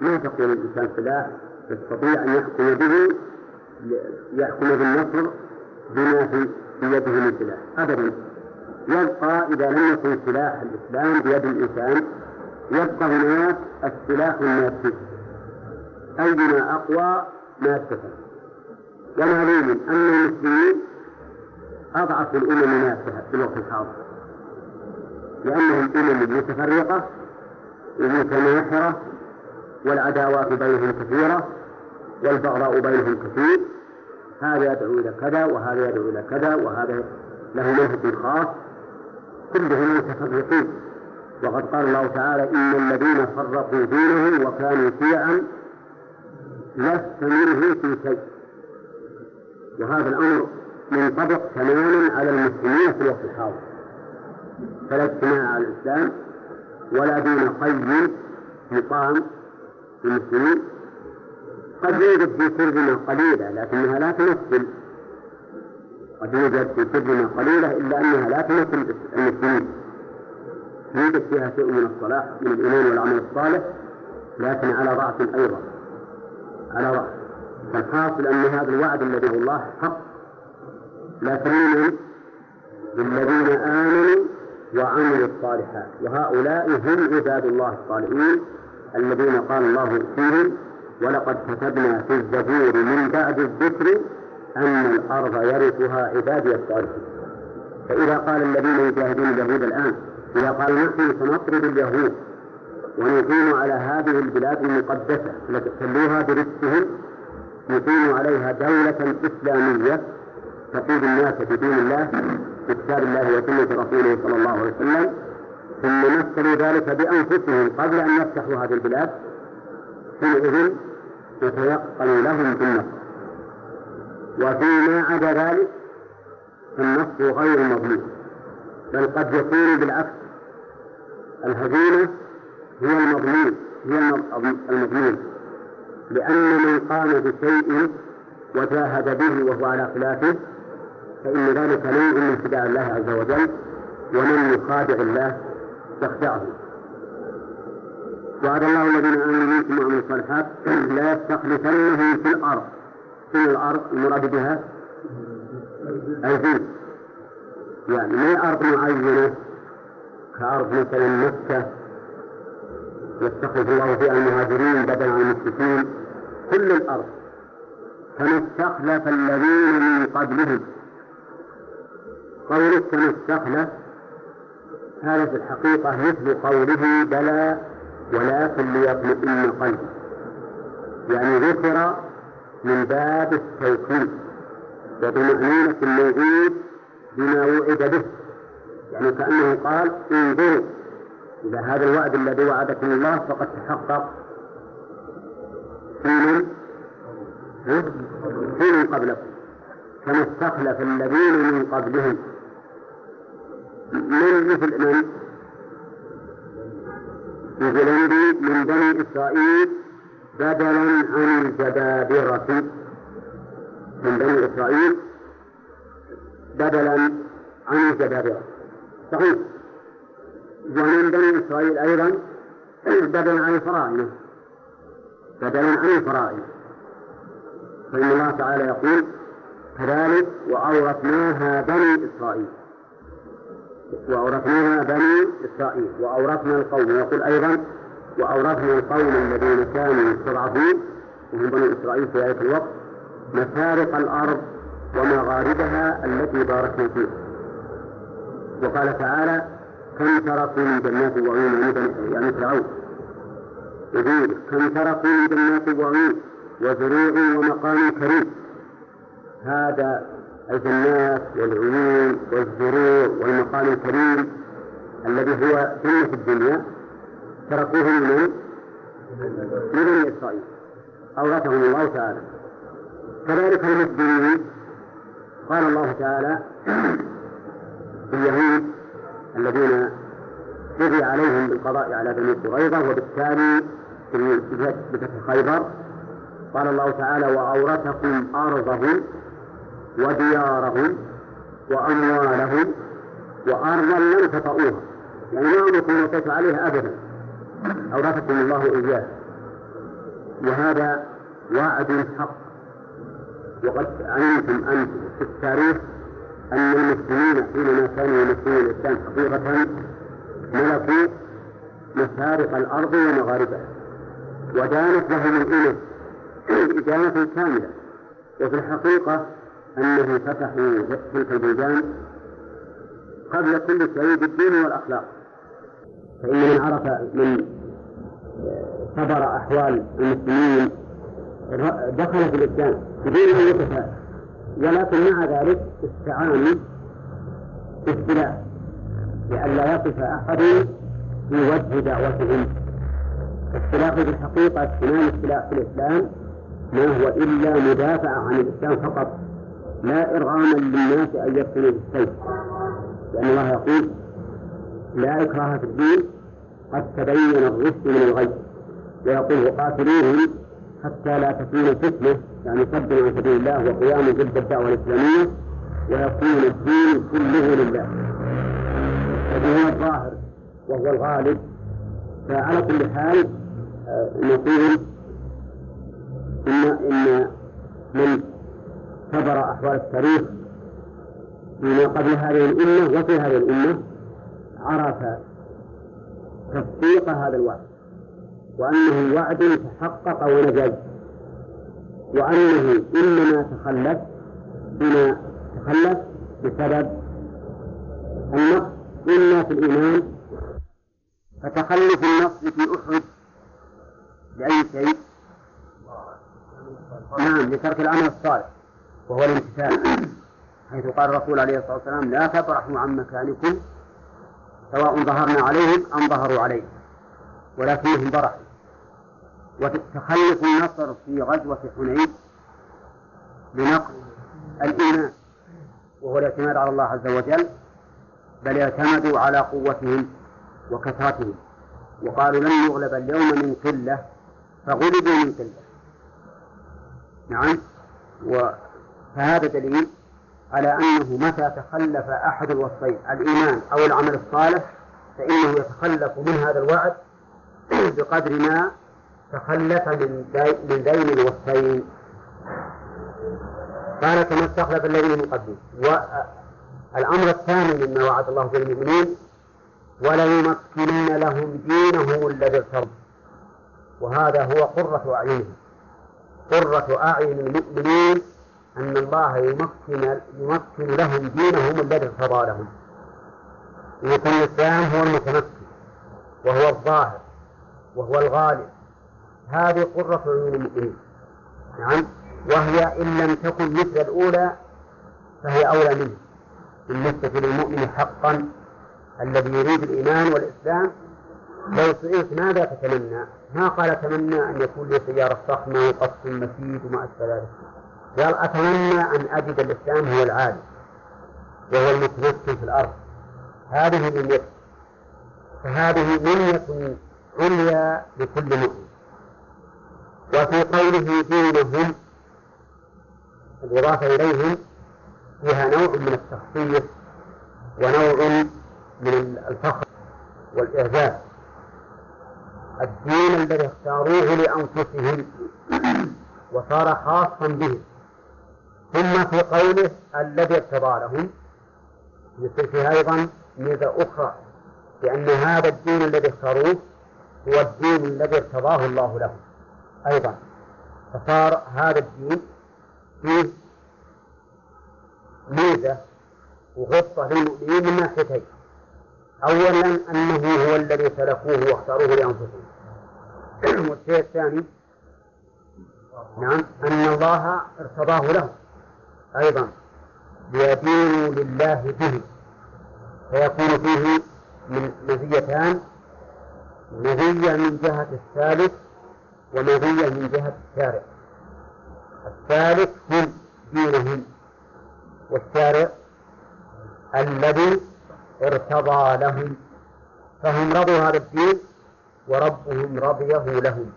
ما تكون الإنسان سلاح؟ يستطيع أن يحكم به يحكم بالنصر بما في يده من سلاح. أبدا. يبقى إذا لم يكن سلاح الإسلام بيد الإنسان يبقى هناك السلاح المادي أيما أقوى مادة ومعلوم أن المسلمين أضعف الأمم ناسها في الوقت الحاضر. لأنهم أمم متفرقة ومتناحرة والعداوات بينهم كثيرة والبغضاء بينهم كثير. هذا يدعو إلى كذا وهذا يدعو إلى كذا وهذا له منهج خاص. كلهم متفرقين. وقد قال الله تعالى إن الذين فرقوا دينهم وكانوا شيعا لست منهم في شيء. وهذا الأمر منطبق تماما على المسلمين في الوقت الحاضر. فلا اجتماع على الإسلام ولا دين قيم يقام في المسلمين قد يوجد في سرنا قليلة لكنها لا تمثل. قد يوجد في سرنا قليلة إلا أنها لا تمثل المسلمين. يوجد فيها شيء من الصلاح من الإيمان والعمل الصالح لكن على ضعف أيضا. على ضعف. فالحاصل أن هذا الوعد الذي هو الله حق. لا تؤمن بالذين آمنوا وعملوا الصالحات. وهؤلاء هم عباد الله الصالحين الذين قال الله فيهم ولقد كتبنا في الزبور من بعد الذكر أن الأرض يرثها عبادي الصالحين. فإذا قال الذين يجاهدون اليهود الآن إذا قال نحن سنطرد اليهود ونقيم على هذه البلاد المقدسة التي خلوها برزقهم نقيم عليها دولة إسلامية تقود الناس بدين الله بكتاب الله وسنة رسوله صلى الله عليه وسلم. ثم مثلوا ذلك بأنفسهم قبل أن يفتحوا هذه البلاد. حينئذ يتيقن لهم بالنصر وفيما عدا ذلك فالنصر غير مضمون بل قد يكون بالعكس. الهزيمة هي المضمون هي المضمون لأن من قام بشيء وجاهد به وهو على خلافه فإن ذلك نوع من خداع الله عز وجل ومن يخادع الله يخدعه وعد الله الذين آمنوا منكم وعملوا الصالحات لا يستخلفنهم في الأرض. في الأرض المراد بها الجنس يعني ما أرض معينة؟ كأرض مثلا مكة. يستخلف الله فيها المهاجرين بدلا عن المشركين. كل الأرض. كما استخلف الذين من قبلهم. كما استخلف هذا في الحقيقة مثل قوله بلى ولكن ليطمئن قلبي يعني ذكر من باب التوكيد وطمأنينة الموجود بما وعد به يعني كأنه قال انظروا إلى هذا الوعد الذي وعدكم الله فقد تحقق؟ في من قبلكم كما استخلف الذين من قبلهم من مثل من؟ مثل من بني إسرائيل بدلا عن الجبابرة. من بني إسرائيل بدلا عن الجبابرة. صحيح. ومن بني إسرائيل أيضا بدلا عن الفراعنة بدلا عن الفراعنة فإن الله تعالى يقول كذلك وأورثناها بني إسرائيل. وأورثناها بني إسرائيل. وأورثنا القوم يقول أيضا وأورثنا القوم الذين كانوا يستضعفون. وهم بني إسرائيل في آية الوقت. مشارق الأرض ومغاربها التي باركنا فيها. وقال تعالى كم تركوا من جنات وعيون يعني فرعون. يقول كم تركوا من جنات وعيون وزروع ومقام كريم. هذا الجنات والعيون والزروع والمقام الكريم الذي هو سنة الدنيا تركوه لمن؟ لبني إسرائيل. أورثهم الله تعالى. كذلك المسلمين قال الله تعالى اليهود الذين قضي عليهم بالقضاء على بني قريظة وبالتالي بفتح خيبر. قال الله تعالى وأورثكم أرضهم وديارهم وأموالهم وأرضا لم تطئوها يعني ما وقيت عليها أبدا. أورثكم الله إياه. وهذا وعد حق. وقد علمتم أنتم في التاريخ أن المسلمين حينما كانوا يمثلون الإسلام حقيقة ملكوا مشارق الأرض ومغاربها. ودانت لهم الإنس إدانة كاملة. وفي الحقيقة أنهم فتحوا تلك البلدان قبل كل شيء بالدين والأخلاق. فإن من عرف من صبر أحوال المسلمين دخل في الإسلام. بدون أن يتفاعل. ولكن مع ذلك استعانوا بالسلاح. لئلا يقف أحد في وجه دعوتهم. السلاح في الحقيقة اهتمام السلاح في الإسلام ما هو إلا مدافعة عن الإسلام فقط. لا إرغاما للناس أن يدخلوا بالسيف. لأن الله يقول لا إكراه في الدين قد تبين الرشد من الغي. ويقول وقاتلوهم حتى لا تكون فتنة يعني صد عن سبيل الله وقيام ضد الدعوة الإسلامية. ويكون الدين كله لله. هذا هو الظاهر وهو الغالب. فعلى كل حال آه، نقول إن إن من كبر أحوال التاريخ فيما قبل هذه الأمة وفي هذه الأمة عرف تصديق هذا الوعد وأنه وعد تحقق ونجز وأنه إنما تخلف بما تخلف بسبب النقص. إما في الإيمان فتخلف النقص في أحد لأي شيء؟ نعم لترك العمل الصالح. وهو الامتثال. حيث قال الرسول عليه الصلاة والسلام لا تبرحوا عن مكانكم سواء ظهرنا عليهم أم ظهروا عليهم ولكنهم برحوا وتخلف النصر في غزوة حنين بنقص الإيمان وهو الاعتماد على الله عز وجل بل اعتمدوا على قوتهم وكثرتهم. وقالوا لن يغلب اليوم من قلة فغلبوا من قلة. نعم. و فهذا دليل على أنه متى تخلف أحد الوصفين الإيمان أو العمل الصالح فإنه يتخلف من هذا الوعد بقدر ما تخلف من من ذين الوصفين. قال كما استخلف الذين من قبله والأمر الثاني مما وعد الله به المؤمنين وليمكنن لهم دينهم الذي ارتضوا وهذا هو قرة أعينهم. قرة أعين المؤمنين أن الله يمكن يمكن لهم دينهم الذي ارتضى لهم. يكون الإسلام هو المتمكن وهو الظاهر وهو الغالب. هذه قرة عيون المؤمنين. نعم. وهي إن لم تكن مثل الأولى فهي أولى منه. بالنسبة للمؤمن حقا الذي يريد الإيمان والإسلام لو سئلت ماذا تتمنى؟ ما قال أتمنى أن يكون لي سيارة فخمة وقصر مفيد وما أشبه ذلك. قال أتمنى أن أجد الإسلام هو العالي وهو المتمكن في الأرض. هذه منيته فهذه منية عليا لكل مؤمن. وفي قوله دينهم الإضافة إليهم فيها نوع من التخصيص ونوع من الفخر والإعجاز الدين الذي اختاروه لأنفسهم وصار خاصا بهم. ثم في قوله الذي ارتضى لهم يصير فيها أيضا ميزة أخرى لأن هذا الدين الذي اختاروه هو الدين الذي ارتضاه الله لهم أيضا فصار هذا الدين فيه ميزة وغصة للمؤمنين من ناحيتين. أولا أنه هو الذي سلكوه واختاروه لأنفسهم. والشيء الثاني نعم أن الله ارتضاه لهم. أيضا ليدينوا لله به فيكون فيه من مزيتان مزية من جهة الثالث ومزية من جهة الشارع. الثالث هم دينهم والشارع الذي ارتضى لهم فهم رضوا هذا الدين وربهم رضيه لهم.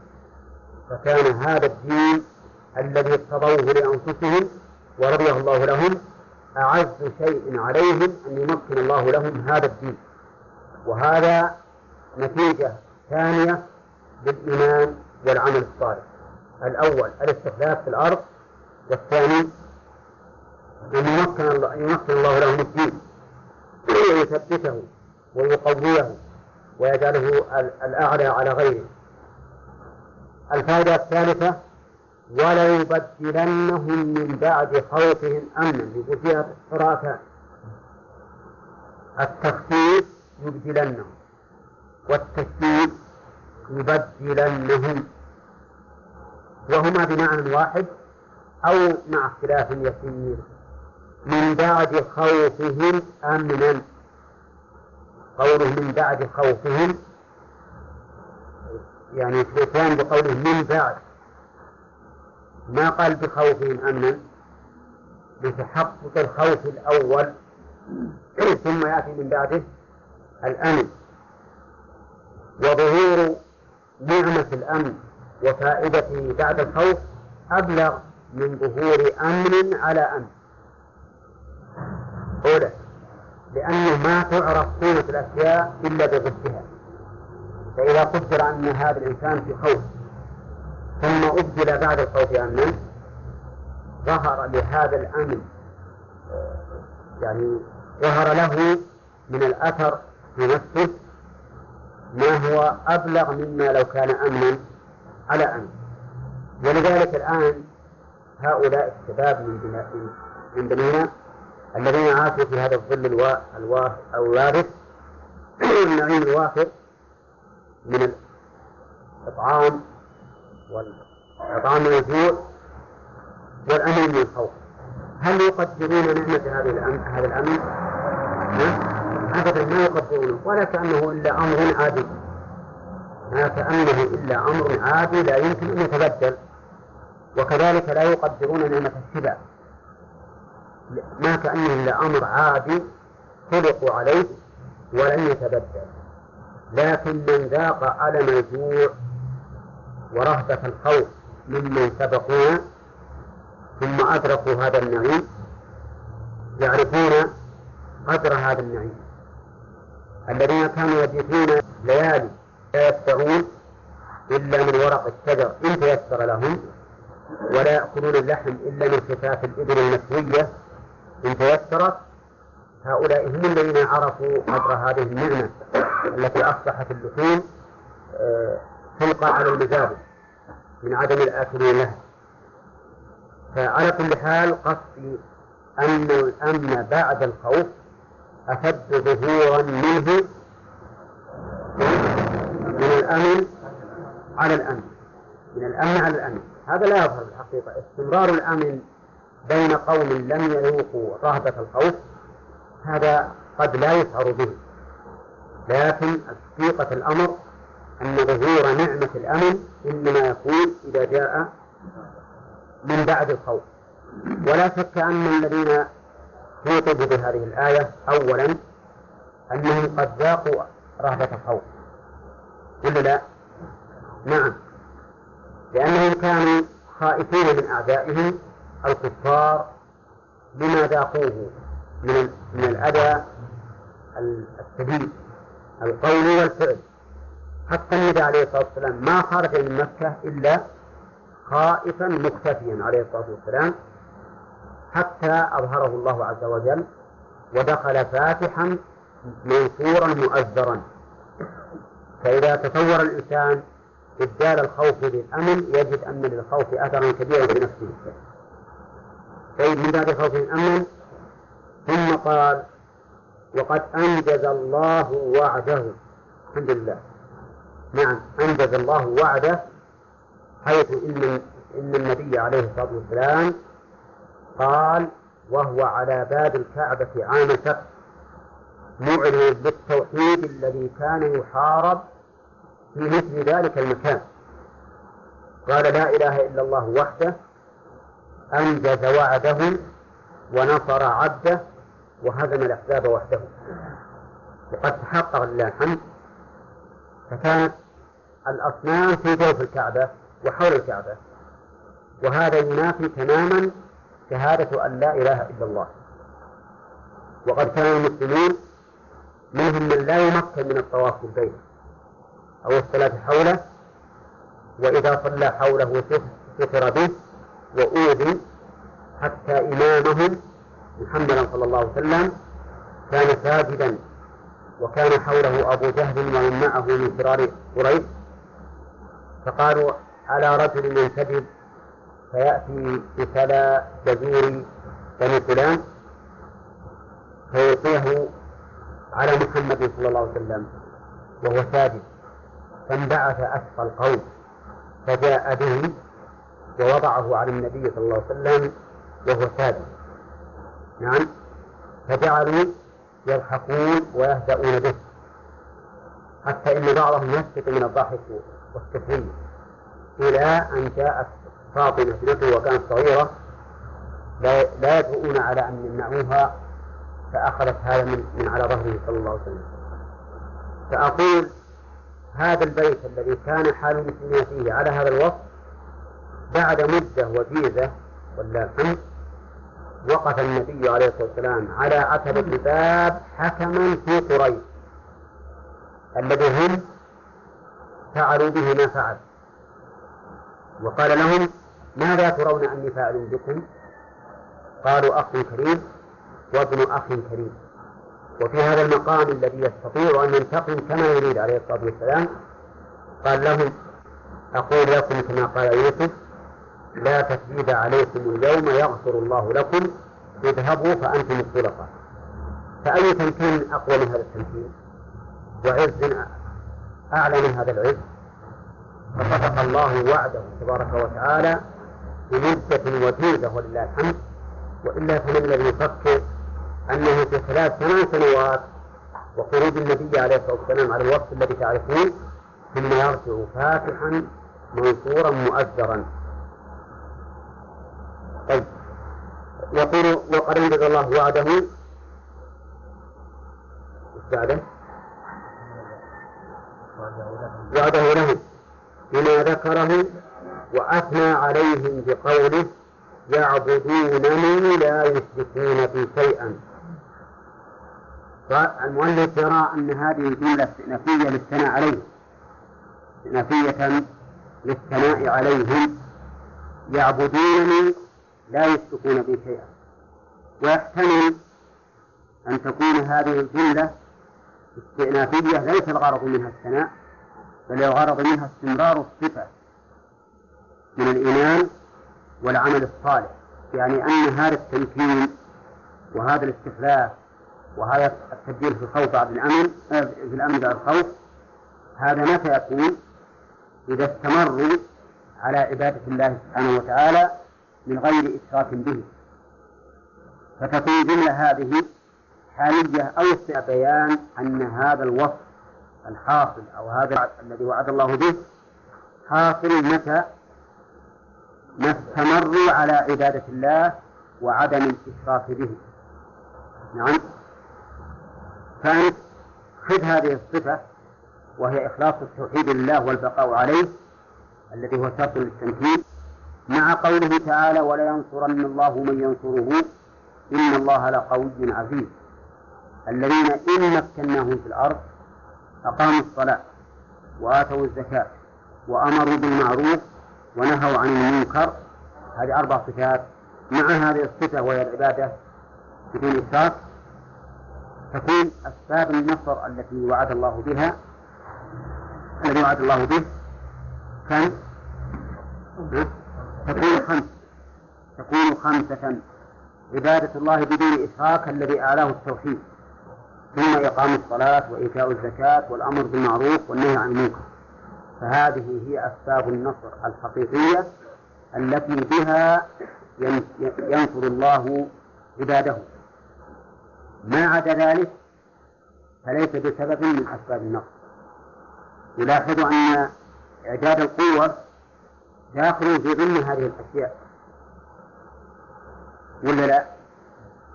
فكان هذا الدين الذي ارتضوه لأنفسهم ورضيه الله لهم أعز شيء عليهم أن يمكن الله لهم هذا الدين. وهذا نتيجة ثانية للإيمان والعمل الصالح. الأول الاستخلاف في الأرض. والثاني أن يمكن الله, يمكن الله لهم الدين. ويثبته ويقويه ويجعله الأعلى على غيره. الفائدة الثالثة وليبدلنهم من بعد خوفهم أمنا. يقول فيها قراءتان التخفيف يبدلنهم. والتشديد يبدلنهم. وهما بمعنى واحد أو مع اختلاف يسير من بعد خوفهم أمنا. قوله من بعد خوفهم يعني في بقوله من بعد. ما قال بخوفهم أمنا؟ بتحقق الخوف الأول. ثم يأتي من بعده الأمن. وظهور نعمة الأمن وفائدته بعد الخوف أبلغ من ظهور أمن على أمن. أولى لأنه ما تعرف قيمة الأشياء إلا بضدها. فإذا قدر أن هذا الإنسان في خوف ثم أبدل بعد الخوف أمنا ظهر لهذا الأمن يعني ظهر له من الأثر في نفسه ما هو أبلغ مما لو كان أمنا على أمن ولذلك الآن هؤلاء الشباب من بنينا الذين عاشوا في هذا الظل الوا... الوا... الوارث النعيم الوافر من الإطعام والإطعام من الجوع والأمن من الخوف هل يقدرون نعمة هذه الأمن هذا الأمن؟ أبدا ما يقدرونه ولا كأنه إلا أمر عادي. ما كأنه إلا أمر عادي لا يمكن أن يتبدل. وكذلك لا يقدرون نعمة الشبع. ما كأنه إلا أمر عادي خلقوا عليه ولن يتبدل. لكن من ذاق ألم الجوع ورهبة الخوف ممن سبقونا ثم أدركوا هذا النعيم يعرفون قدر هذا النعيم. الذين كانوا يبيتون ليالي لا يفترون إلا من ورق الشجر إن تيسر لهم ولا يأكلون اللحم إلا من خفاف الإبل المشوية إن تيسرت هؤلاء هم الذين عرفوا قدر هذه النعمة التي أصبحت اللحوم تلقى على المزابل من عدم الآكلين لها فعلى كل حال قصدي أن الأمن بعد الخوف أشد ظهورا منه من الأمن على الأمن. من الأمن على الأمن. هذا لا يظهر بالحقيقة. استمرار الأمن بين قوم لم يذوقوا رهبة الخوف هذا قد لا يشعر به. لكن حقيقة الأمر أن ظهور نعمة الأمن إنما يكون إذا جاء من بعد الخوف. ولا شك أن الذين خوطبوا بهذه الآية أولا أنهم قد ذاقوا رهبة الخوف. ولا لا؟ نعم. لأنهم كانوا خائفين من أعدائهم الكفار بما ذاقوه من من الأذى الشديد القول والفعل. حتى النبي عليه الصلاة والسلام ما خرج من مكة إلا خائفا مختفيا عليه الصلاة والسلام حتى أظهره الله عز وجل ودخل فاتحا منصورا مؤزرا. فإذا تصور الإنسان إبدال الخوف بالأمن يجد أن للخوف أثرا كبيرا في نفسه. طيب من بعد خوف أمن ثم قال وقد أنجز الله وعده. الحمد لله. نعم أنجز الله وعده. حيث إن إن النبي عليه الصلاة والسلام قال وهو على باب الكعبة عام سبت معلن بالتوحيد الذي كان يحارب في مثل ذلك المكان. قال لا إله إلا الله وحده أنجز وعده ونصر عبده وهزم الأحزاب وحده. وقد تحقق لله الحمد فكانت الأصنام في جوف الكعبة وحول الكعبة. وهذا ينافي تماما شهادة أن لا إله إلا الله. وقد كان المسلمون منهم من لا يمكن من الطواف بالبيت أو الصلاة حوله وإذا صلى حوله ستر به وأوذي حتى إمامهم محمدا صلى الله عليه وسلم كان ساجدا وكان حوله أبو جهل ومن معه من فرار قريش. فقالوا على رجل ينتدب فيأتي بسلا جزور بني فلان فيلقيه على محمد صلى الله عليه وسلم وهو ساجد فانبعث أشقى القوم فجاء به ووضعه على النبي صلى الله عليه وسلم وهو ساجد نعم. فجعلوا يضحكون ويهدؤون به حتى إن بعضهم يسقط من الضحك والتسليم إلى أن جاءت فاطمة ابنته وكانت صغيرة. لا, يدعون على أن يمنعوها فأخذت هذا من, من على ظهره صلى الله عليه وسلم. فأقول هذا البيت الذي كان حال المسلمين فيه على هذا الوصف بعد مدة وجيزة ولله الحمد وقف النبي عليه الصلاة والسلام على عتبة الباب حكما في قريش الذي هم فعلوا به ما فعل وقال لهم ماذا ترون أني فاعل بكم؟ قالوا أخ كريم وابن أخ كريم. وفي هذا المقام الذي يستطيع أن ينتقم كما يريد عليه الصلاة والسلام قال لهم أقول لكم كما قال يوسف لا تثبيت عليكم اليوم يغفر الله لكم اذهبوا فأنتم الخلفاء فأي تمكين أقوى من هذا التمكين؟ وعز أعلى من هذا العز فصدق الله وعده تبارك وتعالى بمدة وجيزة ولله الحمد. وإلا فمن الذي يفكر أنه في خلال ثمان سنوات وخروج النبي عليه الصلاة والسلام على الوقت الذي تعرفون ثم يرجع فاتحا منصورا مؤزرا طيب. يقول وقد انجز الله وعده. بعده؟ وعده لهم بما ذكره؟ وأثنى عليهم بقوله يعبدونني لا يشركون بي شيئا. فالمؤلف يرى أن هذه الجملة استئنافية للثناء عليهم استئنافية للثناء عليهم. يعبدونني لا يشركون بي شيئا. ويحتمل أن تكون هذه الجملة استئنافية ليس الغرض منها الثناء. الغرض منها استمرار الصفة من الإيمان والعمل الصالح يعني أن هذا التمكين وهذا الاستخلاف وهذا التبديل في الخوف بعد الأمن في الأمن بعد الخوف هذا متى يكون إذا استمروا على عبادة الله سبحانه وتعالى من غير إشراك به. فتكون الجملة هذه حالية أو بيان أن هذا الوصف الحاصل أو هذا الذي وعد الله به. حاصل متى؟ ما استمروا على عبادة الله وعدم الإشراك به. نعم. فأنت خذ هذه الصفة وهي إخلاص التوحيد لله والبقاء عليه الذي هو شرط للتمكين مع قوله تعالى ولا ينصرن الله من ينصره إن الله لقوي عزيز. الذين إن مكناهم في الأرض أقاموا الصلاة وآتوا الزكاة وأمروا بالمعروف ونهوا عن المنكر. هذه أربع صفات. مع هذه الصفة وهي العبادة بدون إشراك تكون أسباب النصر التي وعد الله بها الذي وعد الله به. كم؟ تكون خمس. تكون خمسة. عبادة الله بدون إشراك الذي أعلاه التوحيد. ثم إقام الصلاة وإيتاء الزكاة والأمر بالمعروف والنهي عن المنكر. فهذه هي أسباب النصر الحقيقية التي بها ينصر الله عباده. ما عدا ذلك فليس بسبب من أسباب النقص يلاحظ أن إعداد القوة داخل في ضمن هذه الأشياء. ولا لا؟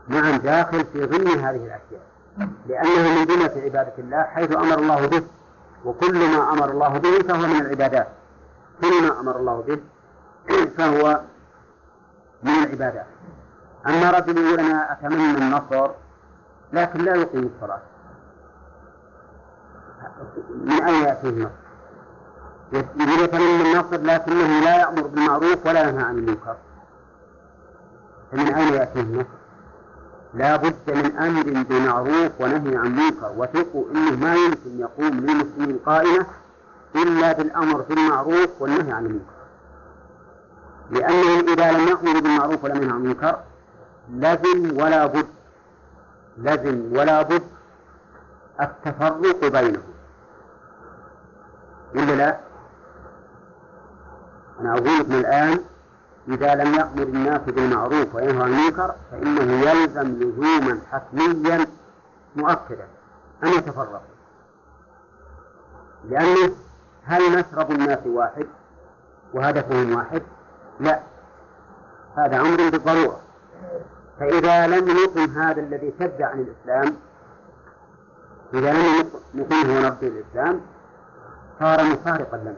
نعم داخل في ضمن هذه الأشياء. لأنه من جملة عبادة الله حيث أمر الله به وكل ما أمر الله به فهو من العبادات كل ما أمر الله به فهو من العبادات أما رجل يقول أنا أتمنى النصر لكن لا يقيم الصلاة من أين يأتيه النصر؟ يقول يتمنى النصر لكنه لا يأمر بالمعروف ولا ينهى عن المنكر فمن أين يأتيه النصر؟ لا بد من أمر بمعروف ونهي عن منكر. وثقوا أنه ما يمكن يقوم للمسلمين قائمة إلا بالأمر بالمعروف والنهي عن المنكر. لأنهم إذا لم يأمروا بالمعروف ولم ينهوا عن المنكر لزم ولا بد لزم ولا بد التفرق بينهم. ولا لا؟ أنا أقول لكم الآن إذا لم يأمر الناس بالمعروف وينهى عن المنكر فإنه يلزم لزوما حتميا مؤكدا أن يتفرقوا لأنه هل مشرب الناس واحد وهدفهم واحد؟ لا. هذا أمر بالضرورة. فإذا لم نقم هذا الذي شد عن الإسلام إذا لم نقمه ونرضي الإسلام صار مفارقا لنا.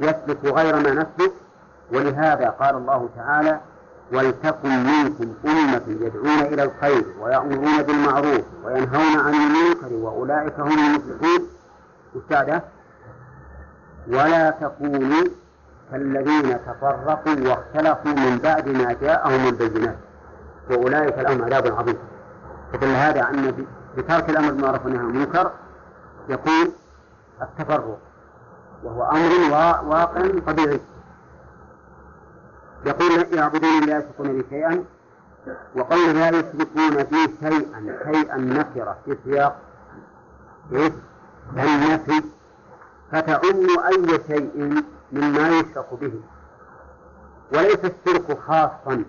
يسلك غير ما نسلك ولهذا قال الله تعالى ولتكن منكم أمة يدعون إلى الخير ويأمرون بالمعروف وينهون عن المنكر وأولئك هم المفلحون. وسادة ولا تكونوا كالذين تفرقوا واختلفوا من بعد ما جاءهم البينات. وأولئك لهم عذاب عظيم. فدل هذا أن بترك الأمر بالمعروف والنهي عن المنكر يكون التفرق وهو أمر واقع طبيعي. يقول يعبدون لا يشركون به شيئا وقول لا يشركون به شيئا شيئا نكرة في سياق إيه؟ النفي. فتعم أي شيء مما يشرك به. وليس الشرك خاصا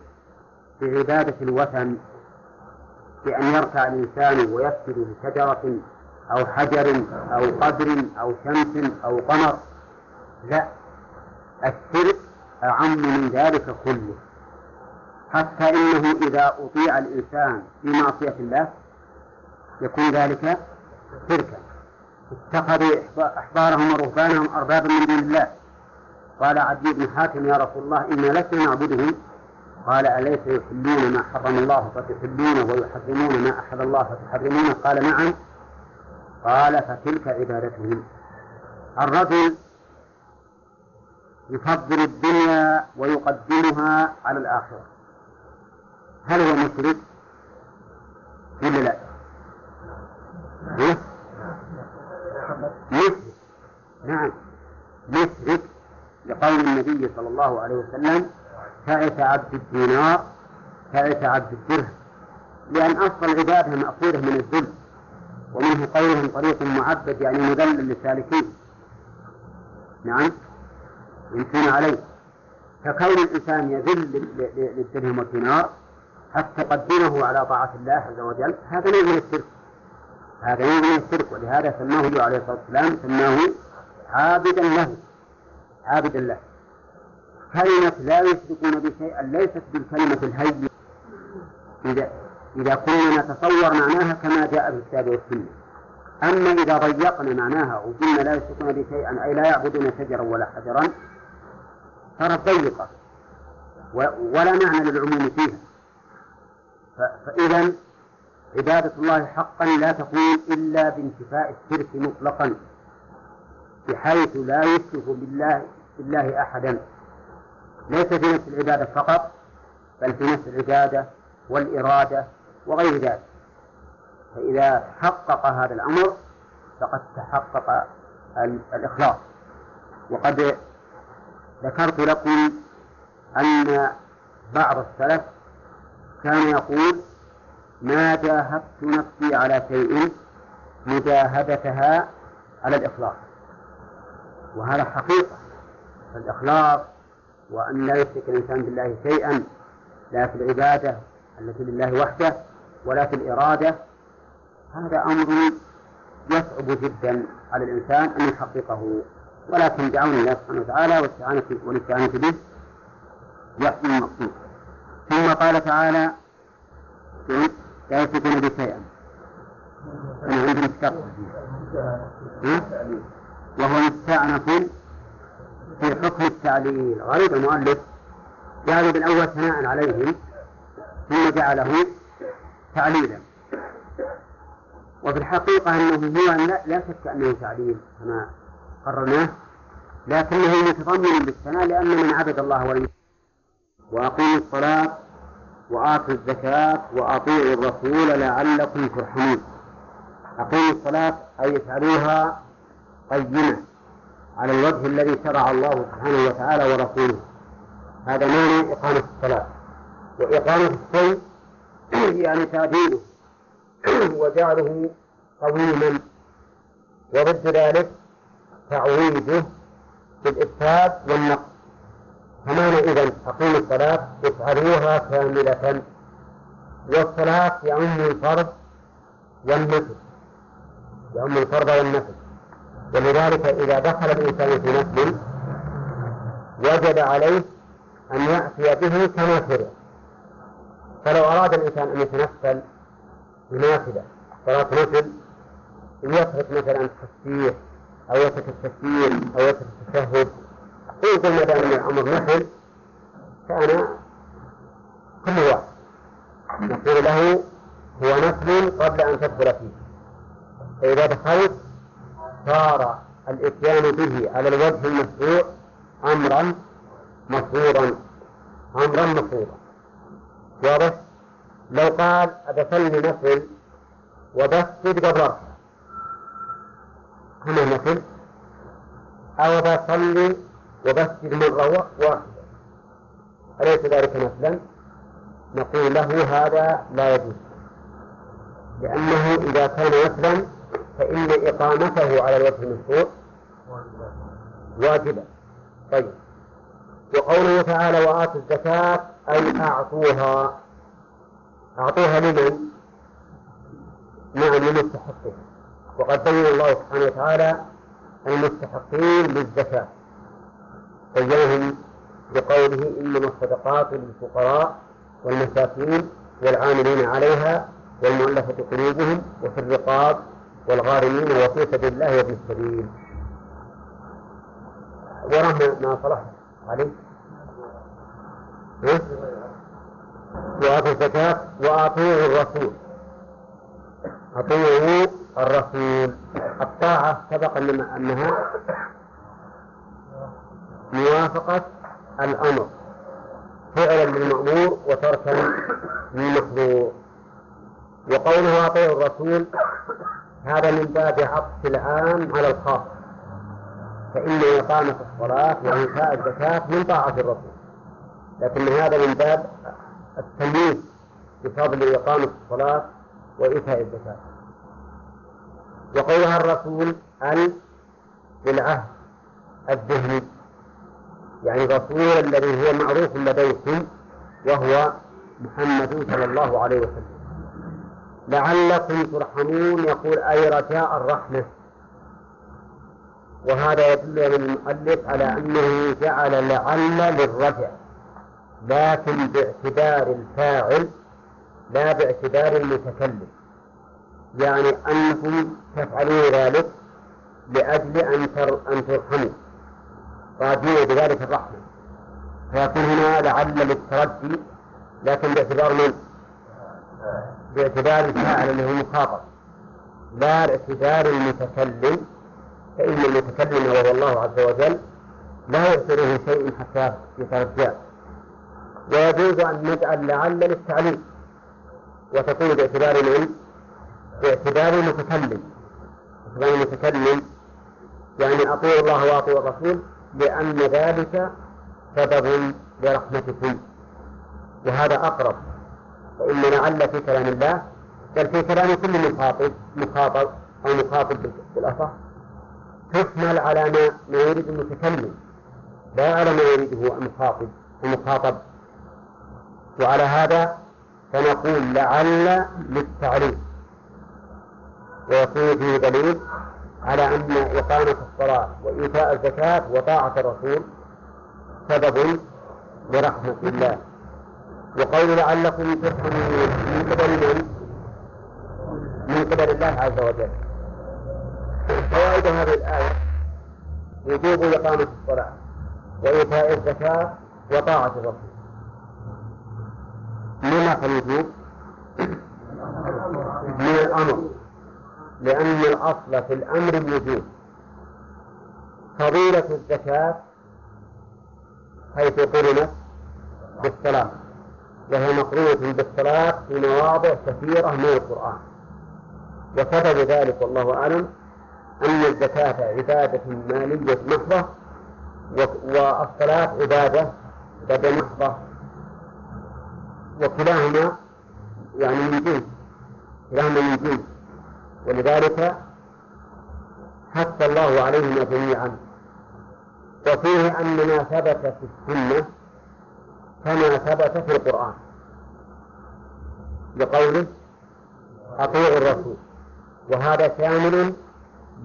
بعبادة الوثن بأن يركع الإنسان ويسجد لشجرة أو حجر أو قدر أو شمس أو قمر. لا الشرك أعم من ذلك كله. حتى إنه إذا أطيع الإنسان في معصية الله يكون ذلك شركا. اتخذوا أحبارهم ورهبانهم أربابا من دون الله. قال عدي بن حاتم يا رسول الله إنا لسنا نعبدهم. قال أليس يحلون ما حرم الله فتحلونه ويحرمون ما أحل الله فتحرمونه؟ قال نعم. قال فتلك عبادتهم. الرجل يفضل الدنيا ويقدمها على الآخرة. هل هو مشرك ولا لا؟ مشرك. نعم. مشرك لقول النبي صلى الله عليه وسلم تعس عبد الدينار تعس عبد الدرهم. لأن أصل العبادة مأخوذة من الذل ومنه قولهم طريق معبد يعني مذلل للسالكين. نعم. يمشون عليه. فكون الإنسان يذل للدرهم والدينار حتى يقدمه على طاعة الله عز وجل هذا نوع من الشرك هذا نوع من الشرك ولهذا سماه عليه الصلاة والسلام سماه عابدا له. عابدا له. كلمة لا يشركون بشيئا ليست بالكلمة الهينة إذا إذا كنا نتصور معناها كما جاء في الكتاب والسنة. أما إذا ضيقنا معناها وقلنا لا يشركون بشيئا أي لا يعبدون شجرا ولا حجرا صارت ضيقة. ولا معنى للعموم فيها. فإذا عبادة الله حقا لا تكون إلا بانتفاء الشرك مطلقا بحيث لا يشرك بالله بالله أحدا. ليس في نفس العبادة فقط بل في نفس العبادة والإرادة وغير ذلك. فإذا تحقق هذا الأمر فقد تحقق الإخلاص. وقد ذكرت لكم أن بعض السلف كان يقول ما جاهدت نفسي على شيء مجاهدتها على الإخلاص. وهذا حقيقة. الإخلاص وأن لا يشرك الإنسان بالله شيئا لا في العبادة التي لله وحده ولا في الإرادة هذا أمر يصعب جدا على الإنسان أن يحققه. ولكن بعون الله سبحانه وتعالى والاستعانة والاستعانة به يحصل المقصود. ثم قال تعالى لا يشركون به شيئا. أنا عندي مشتق وهو مستأنف في حكم التعليل. غريب المؤلف. جعل بالأول ثناء عليهم ثم جعله تعليلا. وفي الحقيقة أنه هو لا شك أنه تعليل كما قررناه لكنه متضمن بالثناء لأن من عبد الله ولم وأقيموا الصلاة وآتوا الزكاة وأطيعوا الرسول لعلكم ترحمون. أقيموا الصلاة أي اجعلوها قيمة على الوجه الذي شرع الله سبحانه وتعالى ورسوله. هذا معنى إقامة الصلاة. وإقامة الشيء يعني تعديله وجعله قويما. وضد ذلك تعويضه بالإفساد والنقص. فمعنى إذا أقيموا الصلاة افعلوها كاملة. والصلاة يعم الفرض والنفل يعم الفرض والنفل ولذلك إذا دخل الإنسان في نفل وجب عليه أن يأتي به كما شرع. فلو أراد الإنسان أن يتنفل بنافلة صلاة نفل يترك مثلا التسبيح أو يترك التكبير أو يترك التشهد. ويقول ما دام الأمر نفل كان كل واحد نقول له هو نفل قبل أن تدخل فيه. فإذا دخلت صار الإتيان به على الوجه المشروع أمرا مفروضا أمرا مفروضا واضح؟ لو قال أبصلي نفل وبسجد قبل هنا نفل أو بصلي وبسجد مرة واحدة. أليس ذلك نفلا؟ نقول له هذا لا يجوز لأنه إذا كان نفلا فإن إقامته على الوجه المشروع واجبة. طيب. وقوله تعالى وآتوا الزكاة أي أعطوها. أعطوها لمن؟ نعم لمستحقها وقد بين الله سبحانه وتعالى المستحقين للزكاة. بينهم بقوله إنما الصدقات للفقراء والمساكين والعاملين عليها والمؤلفة قلوبهم وفي الرقاب والغارمين وفي سبيل الله وابن السبيل. وراه ما صلح عليه وآتوا الزكاة وأطيعوا الرسول. أطيعوا الرسول. الطاعة سبق أنها موافقة الأمر. فعلا للمأمور وتركا للمحظور. وقوله أطيعوا الرسول هذا من باب عطف العام على الخاص. فإن إقامة الصلاة وإيتاء الزكاة من طاعة الرسول. لكن هذا من باب التمييز بفضل إقامة الصلاة وإيتاء الزكاة. وقولها الرسول ال بالعهد الذهني؟ يعني الرسول الذي هو معروف لديكم وهو محمد صلى الله عليه وسلم. لعلكم ترحمون يقول أي رجاء الرحمة. وهذا يدل من المؤلف على أنه جعل لعل للرجع لكن باعتبار الفاعل لا باعتبار المتكلم. يعني أنكم تفعلون ذلك لأجل أن أن ترحموا. راجين بذلك الرحمة. فيكون هنا لعل للترجي لكن باعتبار من؟ باعتبار الفاعل اللي هو المخاطب لا باعتبار المتكلم فإن المتكلم وهو الله عز وجل لا يعتريه شيء حتى يترجى ويجوز أن نجعل لعل للتعليم. وتكون باعتبار من؟ باعتبار المتكلم باعتبار المتكلم يعني أطيعوا الله وأطيعوا الرسول لأن ذلك سبب لرحمتكم وهذا أقرب. فإن لعل في كلام الله بل في كلام كل مخاطب مخاطب أو مخاطب بالأصح تحمل على ما ما يريد المتكلم. لا على ما يريده المخاطب المخاطب. وعلى هذا فنقول لعل للتعليم. ويكون فيه دليل على أن إقامة الصلاة وإيتاء الزكاة وطاعة الرسول سبب لرحمة الله وقول لعلكم ترحمون من قبل من؟ من قبل الله عز وجل فوائد هذه الآية وجوب إقامة الصلاة وإيتاء الزكاة وطاعة الرسول لما الوجوب؟ من الأمر لأن الأصل في الأمر الوجوب فضيلة الزكاة حيث قرنت بالصلاة وهي مقرونة بالصلاة في مواضع كثيرة من القرآن. وسبب ذلك والله أعلم أن الزكاة عبادة مالية محضة والصلاة عبادة بدنية محضة وكلاهما يعني من جنس كلاهما من جنس. ولذلك حث الله عليهما جميعا. وفيه أن ما ثبت في السنة كما ثبت في القرآن. بقوله أطيعوا الرسول. وهذا شامل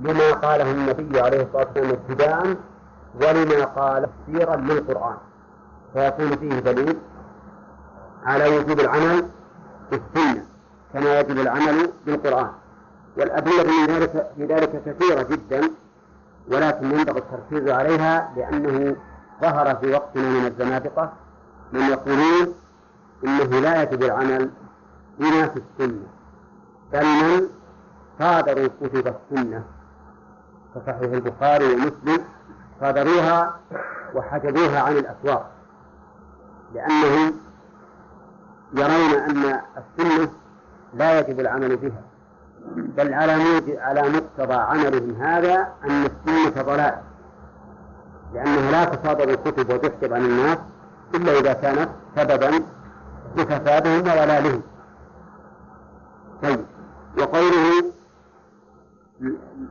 لما قاله النبي عليه الصلاة والسلام ابتداء ولما قال تفسيرا للقرآن. فيكون فيه دليل على وجوب العمل بالسنة كما يجب العمل بالقرآن. والأدلة في ذلك في ذلك كثيرة جدا ولكن ينبغي التركيز عليها لأنه ظهر في وقتنا من الزنادقة من يقولون إنه لا يجب العمل بما في السنة بل من صادروا كتب السنة. كصحيح البخاري ومسلم صادروها وحجبوها عن الأسواق لأنهم يرون أن السنة لا يجب العمل بها. بل على على مقتضى عملهم هذا أن السنة ضلال لأنها لا تصادر الكتب وتحجب عن الناس إلا إذا كانت سببا لفسادهم وضلالهم. طيب. وقوله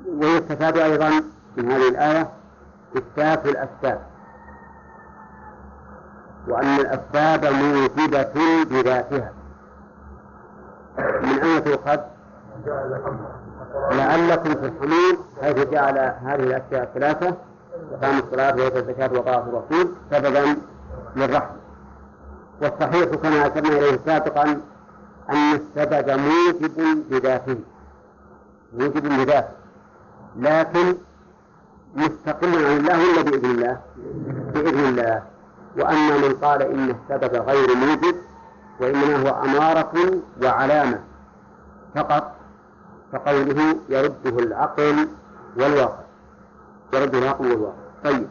ويستفاد أيضا من هذه الآية إثبات الأسباب. وأن الأسباب موجبة بذاتها. من أين تؤخذ؟ لعلكم ترحمون حيث جعل هذه الأشياء الثلاثة إقام الصلاة وإيتاء الزكاة وطاعة الرسول سببا للرحمة. والصحيح كما أشرنا إليه سابقا أن السبب موجب بذاته موجب بذاته لكن مستقل عن الله ولا بإذن الله؟ بإذن الله. وأما من قال إن السبب غير موجب وإنما هو أمارة وعلامة فقط فقوله يرده العقل والواقع. يرده العقل والواقع. طيب.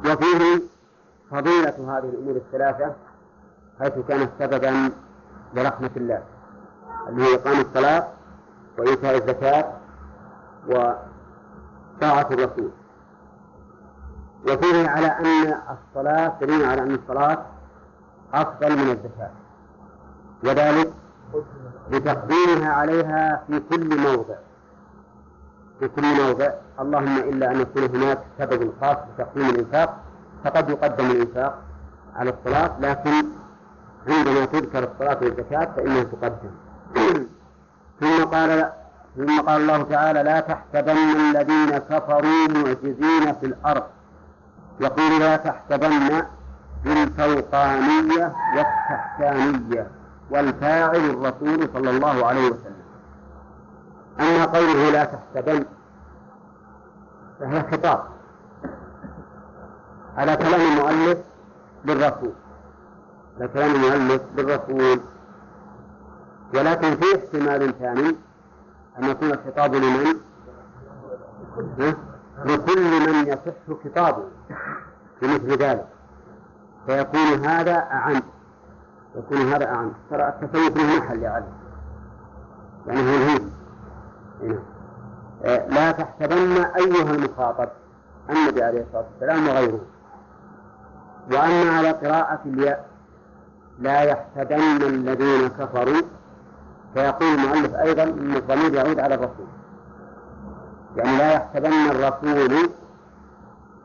وفيه فضيلة هذه الأمور الثلاثة حيث كانت سببا لرحمة الله اللي هي إقام الصلاة وإيتاء الزكاة وطاعة الرسول. وفيه على أن الصلاة دليل على أن الصلاة أفضل من الزكاة. وذلك بتقديمها عليها في كل موضع. في كل موضع. اللهم إلا أن يكون هناك سبب خاص بتقديم الإنفاق فقد يقدم الإنفاق على الصلاة لكن عندما تذكر الصلاة والزكاة فإنها تقدم. ثم قال ثم قال الله تعالى لا تحسبن الذين كفروا معجزين في الأرض. يقول لا تحسبن بالفوقانية والتحتانية. والفاعل الرسول صلى الله عليه وسلم. أما قوله لا تحسبن فهي خطاب. على كلام المؤلف للرسول. على كلام المؤلف للرسول. ولكن في احتمال ثاني أن يكون الخطاب لمن؟ لكل من يصح خطابه بمثل ذلك. فيكون هذا أعم. يكون هذا أعم. ترى التصوف له محل يعني يعني هو الهيم آه، لا تحسبن أيها المخاطب النبي عليه الصلاة والسلام وغيره. وأما على قراءة الياء لا يحسبن الذين كفروا. فيقول المؤلف أيضا أن الضمير يعود على الرسول. يعني لا يحسبن الرسول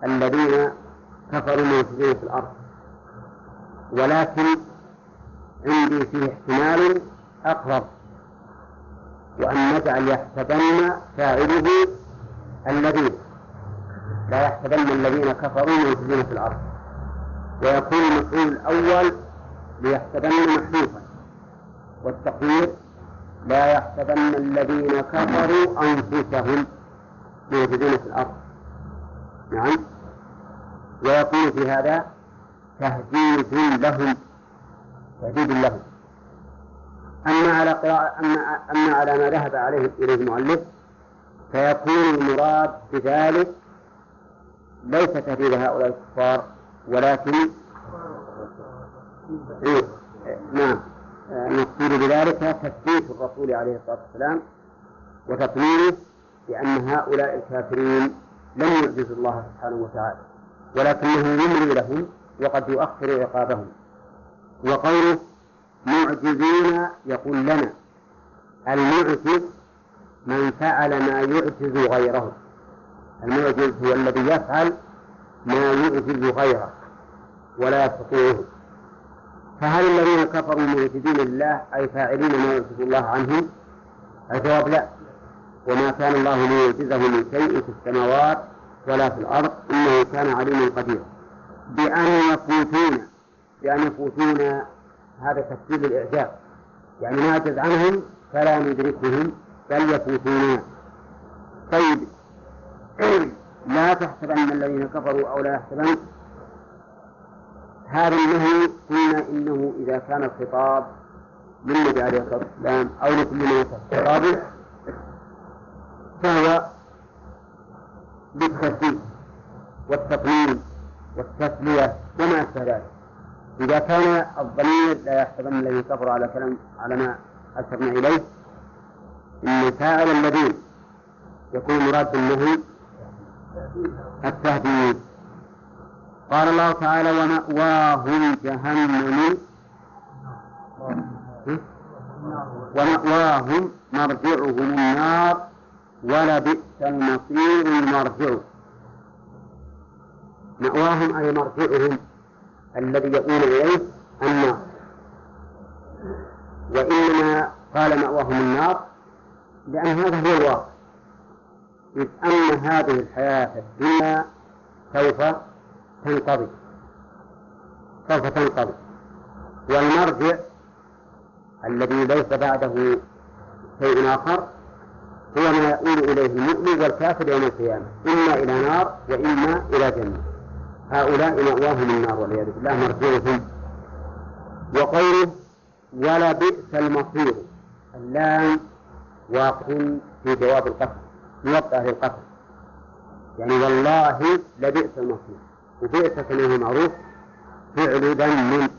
الذين كفروا من في الأرض. ولكن عندي فيه احتمال أقرب وأن نجعل يحسبن فاعله الذين لا يحسبن الذين كفروا يفسدون في الأرض. ويكون المفعول الأول ليحسبن محذوفا والتقدير لا يحسبن الذين كفروا أنفسهم موجودين في الأرض. نعم. ويكون في هذا تهديد لهم. تهديد لهم أما على قراءة أما أما على ما ذهب عليه إليه المؤلف فيكون المراد بذلك ليس تهديد هؤلاء الكفار ولكن إيه نعم المقصود بذلك تثبيت الرسول عليه الصلاة والسلام وتطمينه بأن هؤلاء الكافرين لم يعجزوا الله سبحانه وتعالى ولكنه يملي لهم وقد يؤخر عقابهم. وقوله معجزين يقول لنا المعجز من فعل ما يعجز غيره. المعجز هو الذي يفعل ما يعجز غيره ولا يستطيعه فهل الذين كفروا معجزين لله أي فاعلين ما يعجز الله عنهم؟ الجواب لا. وما كان الله ليعجزه من شيء في السماوات ولا في الأرض إنه كان عليما قديرا. بأن يفوتون بأن يفوتون هذا تفسير الإعجاب. يعني نعجز عنهم فلا ندركهم بل يفوتون. طيب لا تحسبن الذين كفروا أو لا يحسبن. هذا النهي قلنا إنه إذا كان الخطاب للنبي عليه الصلاة والسلام أو لكل من يتخطب فهو بالتسليم والتطمين والتسلية وما أشبه ذلك. إذا كان الضمير لا يحسبن الذين كفروا على كلام على ما أشرنا إليه إن فاعل الذين يكون مراد بالنهي التهديد. قال الله تعالى ومأواهم جهنم. ومأواهم مرجعهم النار ولبئس المصير المرجع. مأواهم أي مرجعهم؟ الذي يؤول إليه النار. وإنما قال مأواهم النار لأن هذا هو الواقع. إذ أن هذه الحياة الدنيا سوف تنقضي. سوف تنقضي. والمرجع الذي ليس بعده شيء آخر هو ما يؤول إليه المؤمن والكافر يوم القيامة إما إلى نار وإما إلى جنة. هؤلاء مأواهم النار والعياذ بالله مرجعهم وقوله ولا بئس المصير. اللام واقع في جواب القسم موقع للقسم يعني والله لبئس المصير. وبئس كما هو معروف فعل ذم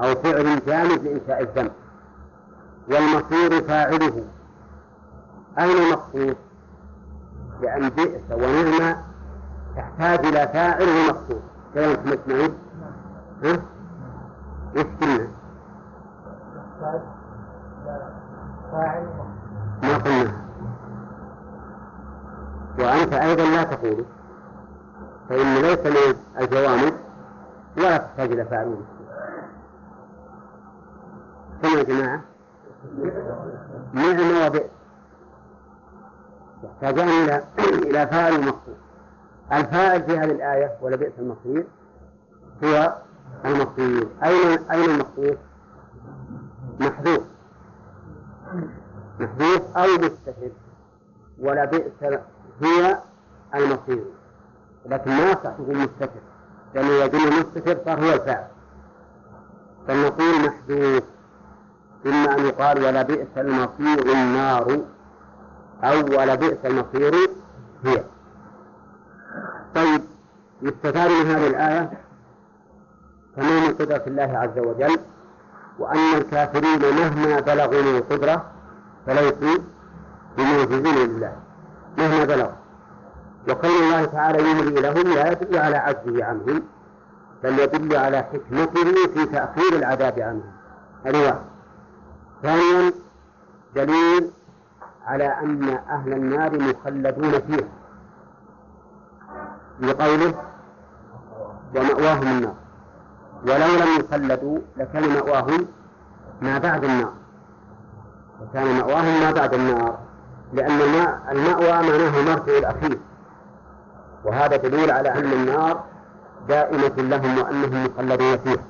أو فعل جامد لإنشاء الذنب والمصير فاعله. أين المقصود؟ لأن بئس ونعمة تحتاج إلى فاعل ومقصود كلام محمد إسماعيل؟ ها؟ وش قلنا؟ ما قلنا. وأنت أيضا لا تقول. فإن ليس من الجوامد ولا تحتاج إلى فاعل ومقصود كم يا جماعة؟ نعمة وبئس يحتاجان إلى إلى فاعل ومقصود الفاعل في هذه الآية ولبئس المصير هو المصير. أين أين المصير؟ محذوف. محذوف أو مستتر ولبئس هي المصير. لكن ما يصح تقول مستتر لأنه يدل مستتر صار هو الفاعل. فالنقول محذوف. إما أن يقال ولبئس المصير النار أو ولبئس المصير هي. طيب يستفاد من هذه الآية؟ تمام قدرة الله عز وجل وأن الكافرين مهما بلغوا من القدرة فليسوا بمعجزين لله. مهما بلغوا. وقول الله تعالى يملي لهم لا يدل على عجزه عنهم بل يدل على حكمته في تأخير العذاب عنهم. هذه واحد ثانيا دليل على أن أهل النار مخلدون فيها. لقوله ومأواهم النار. ولو لم يخلدوا لكان مأواهم ما بعد النار. وكان مأواهم ما بعد النار لأن الماء المأوى معناه المرجع الأخير. وهذا دليل على أن النار دائمة لهم وأنهم مخلدون فيها.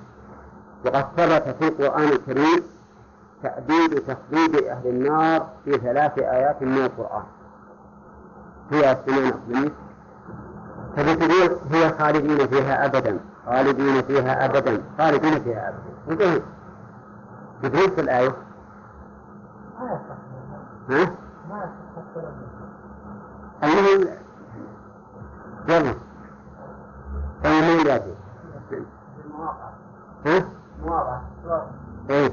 وقد ثبت في القرآن الكريم تأديب تخليد أهل النار في ثلاث آيات من القرآن. هي سنين أقلمية فبتقول هي خالدين فيها أبدا خالدين فيها أبدا خالدين فيها أبدا. بدون في الآية. ها؟ المهم يلا طيب من يأتي؟ ها؟ إيه.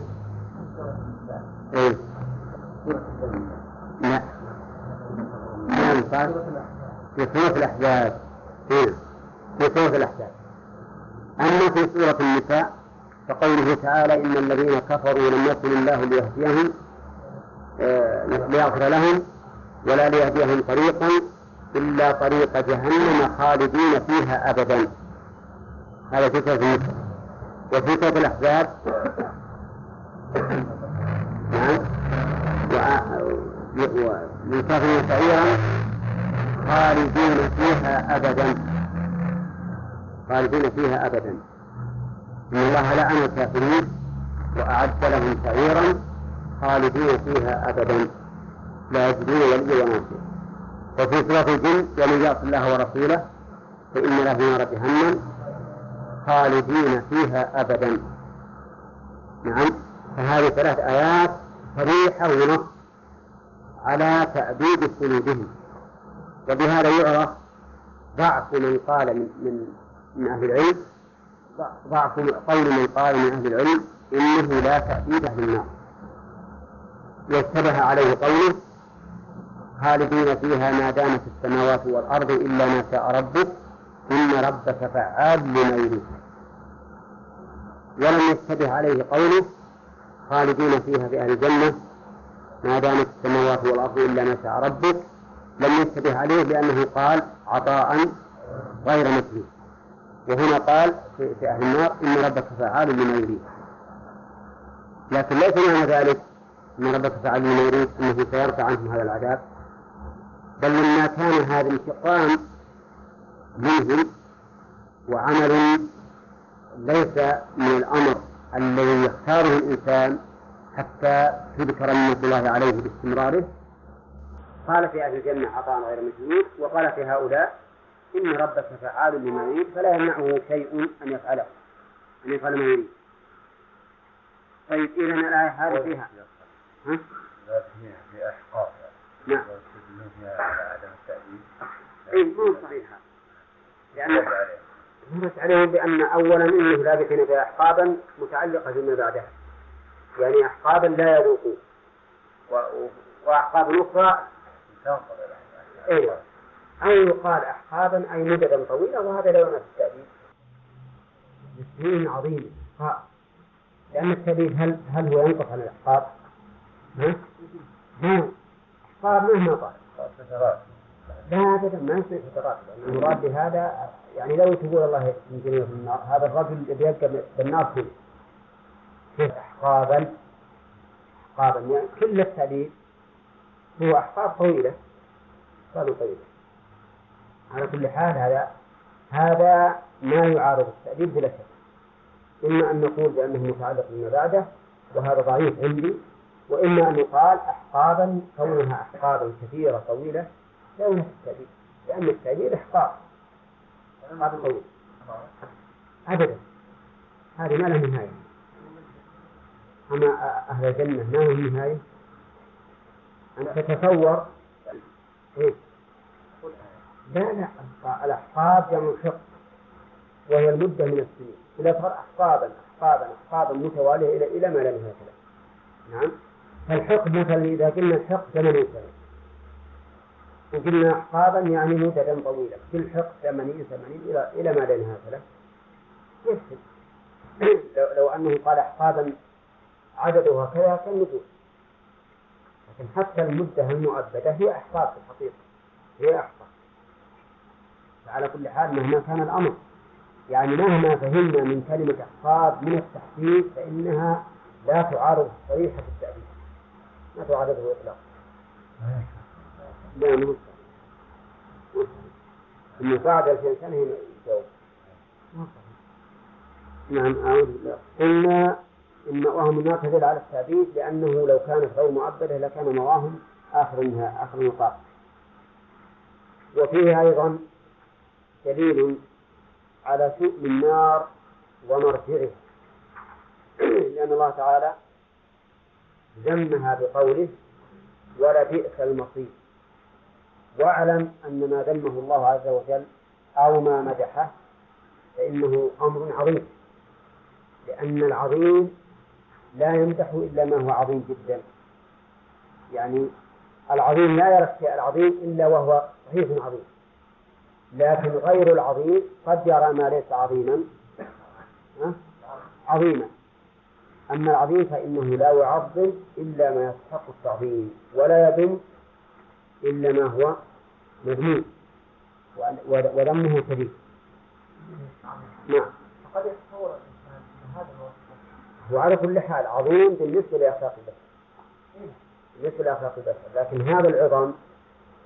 إيه. لا. نعم في سورة الأحزاب. إيه. في سورة الأحزاب أما في سورة النساء فقوله تعالى إن الذين كفروا لم يكن الله ليهديهم آه، ليغفر لهم ولا ليهديهم طريقا إلا طريق جهنم خالدين فيها أبدا. هذا في سورة النساء. وفي سورة الأحزاب نعم ويصفون سعيرا خالدين فيها أبدا. خالدين فيها أبدا. إن الله لعن الكافرين وأعد لهم سعيرا خالدين فيها أبدا. لا يجدون وليا ولا وفي سورة الجن ومن يعص الله ورسوله فإن له نار جهنم. خالدين فيها أبدا. نعم. فهذه ثلاث آيات صريحة ونص على تأديب خلودهم وبهذا يعرف ضعف من قال من, من, من أهل العلم ضعف قول من قال من أهل العلم إنه لا تأديب أهل النار. واشتبه عليه قوله خالدين فيها ما دامت السماوات والأرض إلا ما شاء ربك إن ربك فعال لما يريد. ولم يشتبه عليه قوله خالدين فيها في أهل الجنة ما دامت السماوات والأرض إلا ما شاء ربك لم يشتبه عليه لأنه قال عطاء غير مثلي وهنا قال في أهل النار إن ربك فعال لما يريد. لكن ليس معنى ذلك أن ربك فعال لما يريد أنه سيرفع عنهم هذا العذاب. بل لما كان هذا الانتقام منهم وعمل ليس من الأمر الذي يختاره الإنسان حتى تذكر نعمة الله عليه باستمراره قال في أهل الجنة عطاء غير مجنون وقال في هؤلاء إن ربك فعال لما يريد فلا يمنعه شيء أن يفعله أن يفعل ما يريد. طيب إذا الآية هذه فيها. ها؟ في أحقاف نعم. فيها على عدم التأديب أي مو صحيحة. لأن عليهم بأن أولا إنه لابثين فيها أحقابا متعلقة بما بعدها. يعني أحقابا لا يذوقون وأحقاب أخرى إيه. أو يقال أحقابا أي مددا طويلة وهذا لا ينافي التأديب لسنين عظيمة لأن التأديب هل هل هو ينقص عن الأحقاب؟ ها؟ ما أحقاب مهما طال لا أبدا ما يصير. فترات. لأن المراد بهذا يعني لو تقول الله يمكن في النار هذا الرجل الذي يبقى بالنار فيه. كيف؟ أحقابا. أحقابا. يعني كل التأديب هو أحقاب طويلة. أحقاب طويلة. على كل حال هذا هذا ما يعارض التأديب بلا شك. إما أن نقول بأنه متعلق بما بعده وهذا ضعيف عندي. وإما أن يقال أحقابا كونها أحقابا كثيرة طويلة لا ينفي التأديب. لأن التأديب إحقاب إحقاب طويل أبدا. هذه ما لها نهاية. أما أهل الجنة ما لهم نهاية. أن تتصور إيه؟ لا لا الأحقاب جمع حق وهي المدة من السنين. إذا صار أحقابا أحقابا أحقابا متوالية إلى إلى ما لا نهاية له نعم؟ فالحق مثلا إذا قلنا الحق ثمانين سنة وقلنا أحقابا يعني مدة طويلة كل حق ثمانين ثمانين إلى إلى ما لا نهاية له لو, أنه قال أحقابا عددها كذا كان نقول لكن حتى المدة المؤبدة هي أحقاب في الحقيقة هي أحقاب فعلى كل حال مهما كان الأمر يعني مهما فهمنا من كلمة أحقاب من التحقيق فإنها لا تعارض الصريح في التأديب ما تعرضه إطلاقا. لا مو إنه بعد 2000 سنة هنا نعم أعوذ بالله. قلنا إن وهم النار تدل على التعبيد لأنه لو كانت غير معبدة لكان مواهم آخر منها آخر المطاف وفيه أيضا دليل على شؤم النار ومرجعها. لأن الله تعالى ذمها بقوله ولبئس المصير. واعلم أن ما ذمه الله عز وجل أو ما مدحه فإنه أمر عظيم. لأن العظيم لا يمدح إلا ما هو عظيم جدا. يعني العظيم لا يرى الشيء العظيم إلا وهو صحيح عظيم. لكن غير العظيم قد يرى ما ليس عظيما. عظيما. أما العظيم فإنه لا يعظم إلا ما يستحق التعظيم ولا يذم إلا ما هو مذموم وذمه شديد. نعم. فقد يتصور الإنسان أن هذا الوصف وعلى كل حال عظيم بالنسبة لأخلاق البشر. بالنسبة لأخلاق البشر. لكن هذا العظم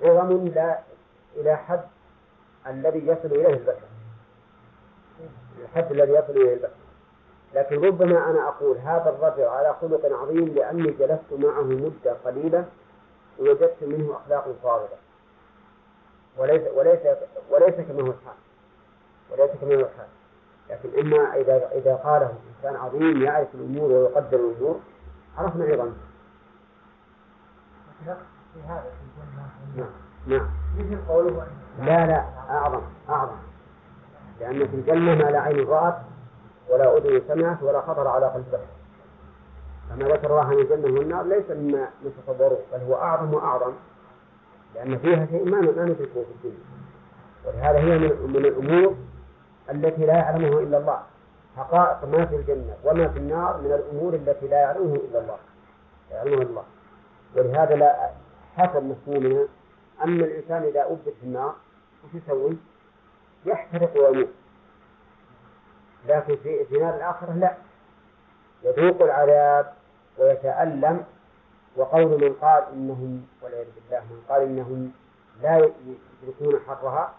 عظم لا إلى حد الذي يصل إليه البشر. الحد الذي يصل إليه البشر. لكن ربما أنا أقول هذا الرجل على خلق عظيم لأني جلست معه مدة قليلة ووجدت منه أخلاق فاضلة. وليس وليس وليس كما هو الحال. وليس كما هو الحال. لكن إما إذا إذا قاله إنسان عظيم يعرف الأمور ويقدر الأمور عرفنا الجنة نعم. نعم لا لا أعظم أعظم. لأن في الجنة ما لا عين رأت ولا أذن سمعت ولا خطر على قلب بشر. كما ذكر الله عن الجنة والنار ليس مما نتصوره بل هو أعظم وأعظم لأن فيها شيء ما ما ندركه في الدنيا. ولهذا هي من, من الأمور التي لا يعلمها إلا الله. حقائق ما في الجنة وما في النار من الأمور التي لا يعلمه إلا الله. يعلمها الله. ولهذا لا حسب مفهومنا أن الإنسان إذا أبد في النار وش يسوي؟ يحترق ويموت. لكن في في نار الآخرة لا. يذوق العذاب ويتألم. وقول من قال إنهم والعياذ بالله من قال إنهم لا يدركون حرها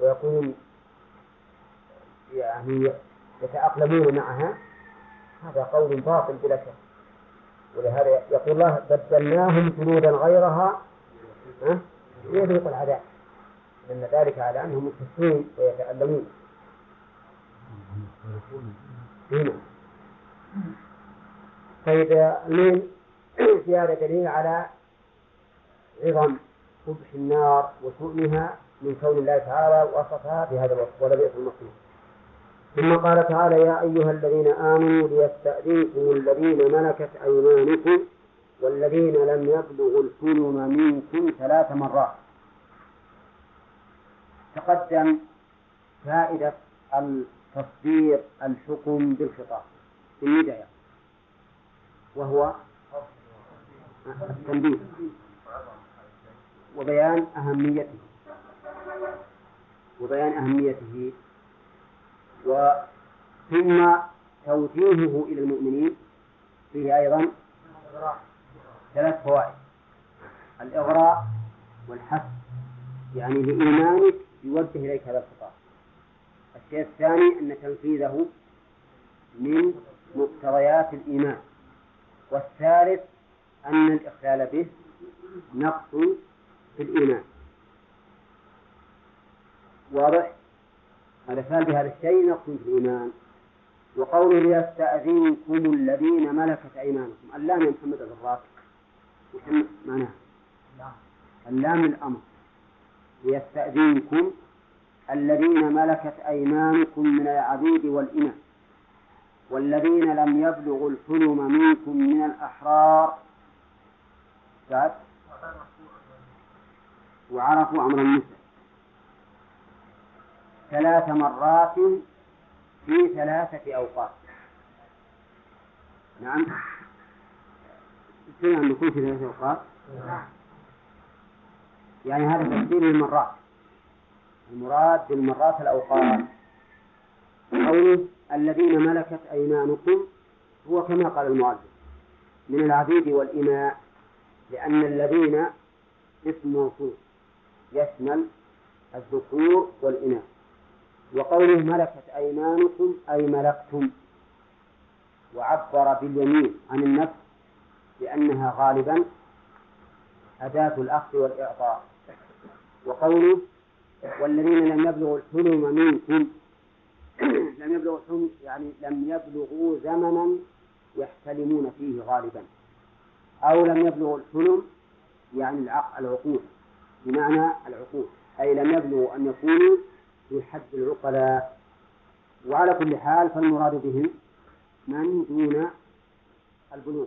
ويكونون يعني يتأقلمون معها هذا قول باطل بلا شك. ولهذا يقول الله بدلناهم جنودا غيرها ليذوقوا العذاب. لأن ذلك على أنهم مكسرون ويتألمون. هنا. طيب من في هذا دليل على عظم قبح النار وشؤمها من كون الله تعالى وصفها بهذا الوصف ولبئس المصير ثم قال تعالى يا أيها الذين آمنوا ليستأذنكم الذين ملكت أيمانكم والذين لم يبلغوا الحلم منكم ثلاث مرات. تقدم فائدة تصدير الحكم بالخطاب في النداية وهو التنبيه وبيان أهميته وبيان أهميته وثم توجيهه إلى المؤمنين فيه أيضا ثلاث فوائد. الإغراء والحث يعني لإيمانك يوجه إليك هذا الخطاب. الشيء الثاني أن تنفيذه من مقتضيات الإيمان. والثالث أن الإخلال به نقص في الإيمان. واضح؟ الإخلال بهذا الشيء نقص في الإيمان. وقوله ليستأذنكم الذين ملكت أيمانكم. اللام يا محمد الراس. وش معناه؟ اللام الأمر. ليستأذنكم الذين ملكت أيمانكم من العبيد والإماء والذين لم يبلغوا الحلم منكم من الأحرار. بعد وعرفوا أمر النساء. ثلاث مرات في ثلاثة أوقات. نعم. أن يكون في ثلاثة أوقات؟ يعني هذا تفسير المرات المراد بالمرات الأوقات. قوله الذين ملكت أيمانكم هو كما قال المؤلف. من العبيد والإماء لأن الذين اسم موصول يشمل الذكور والإناث. وقوله ملكت أيمانكم أي ملكتم وعبر باليمين عن النفس لأنها غالبا أداة الأخذ والإعطاء. وقوله والذين لم يبلغوا الحلم منكم لم يبلغوا الحلم يعني لم يبلغوا زمنا يحتلمون فيه غالبا. أو لم يبلغوا الحلم يعني العقول. بمعنى العقول. أي لم يبلغوا أن يكونوا في حد العقلاء. وعلى كل حال فالمراد بهم من دون البلوغ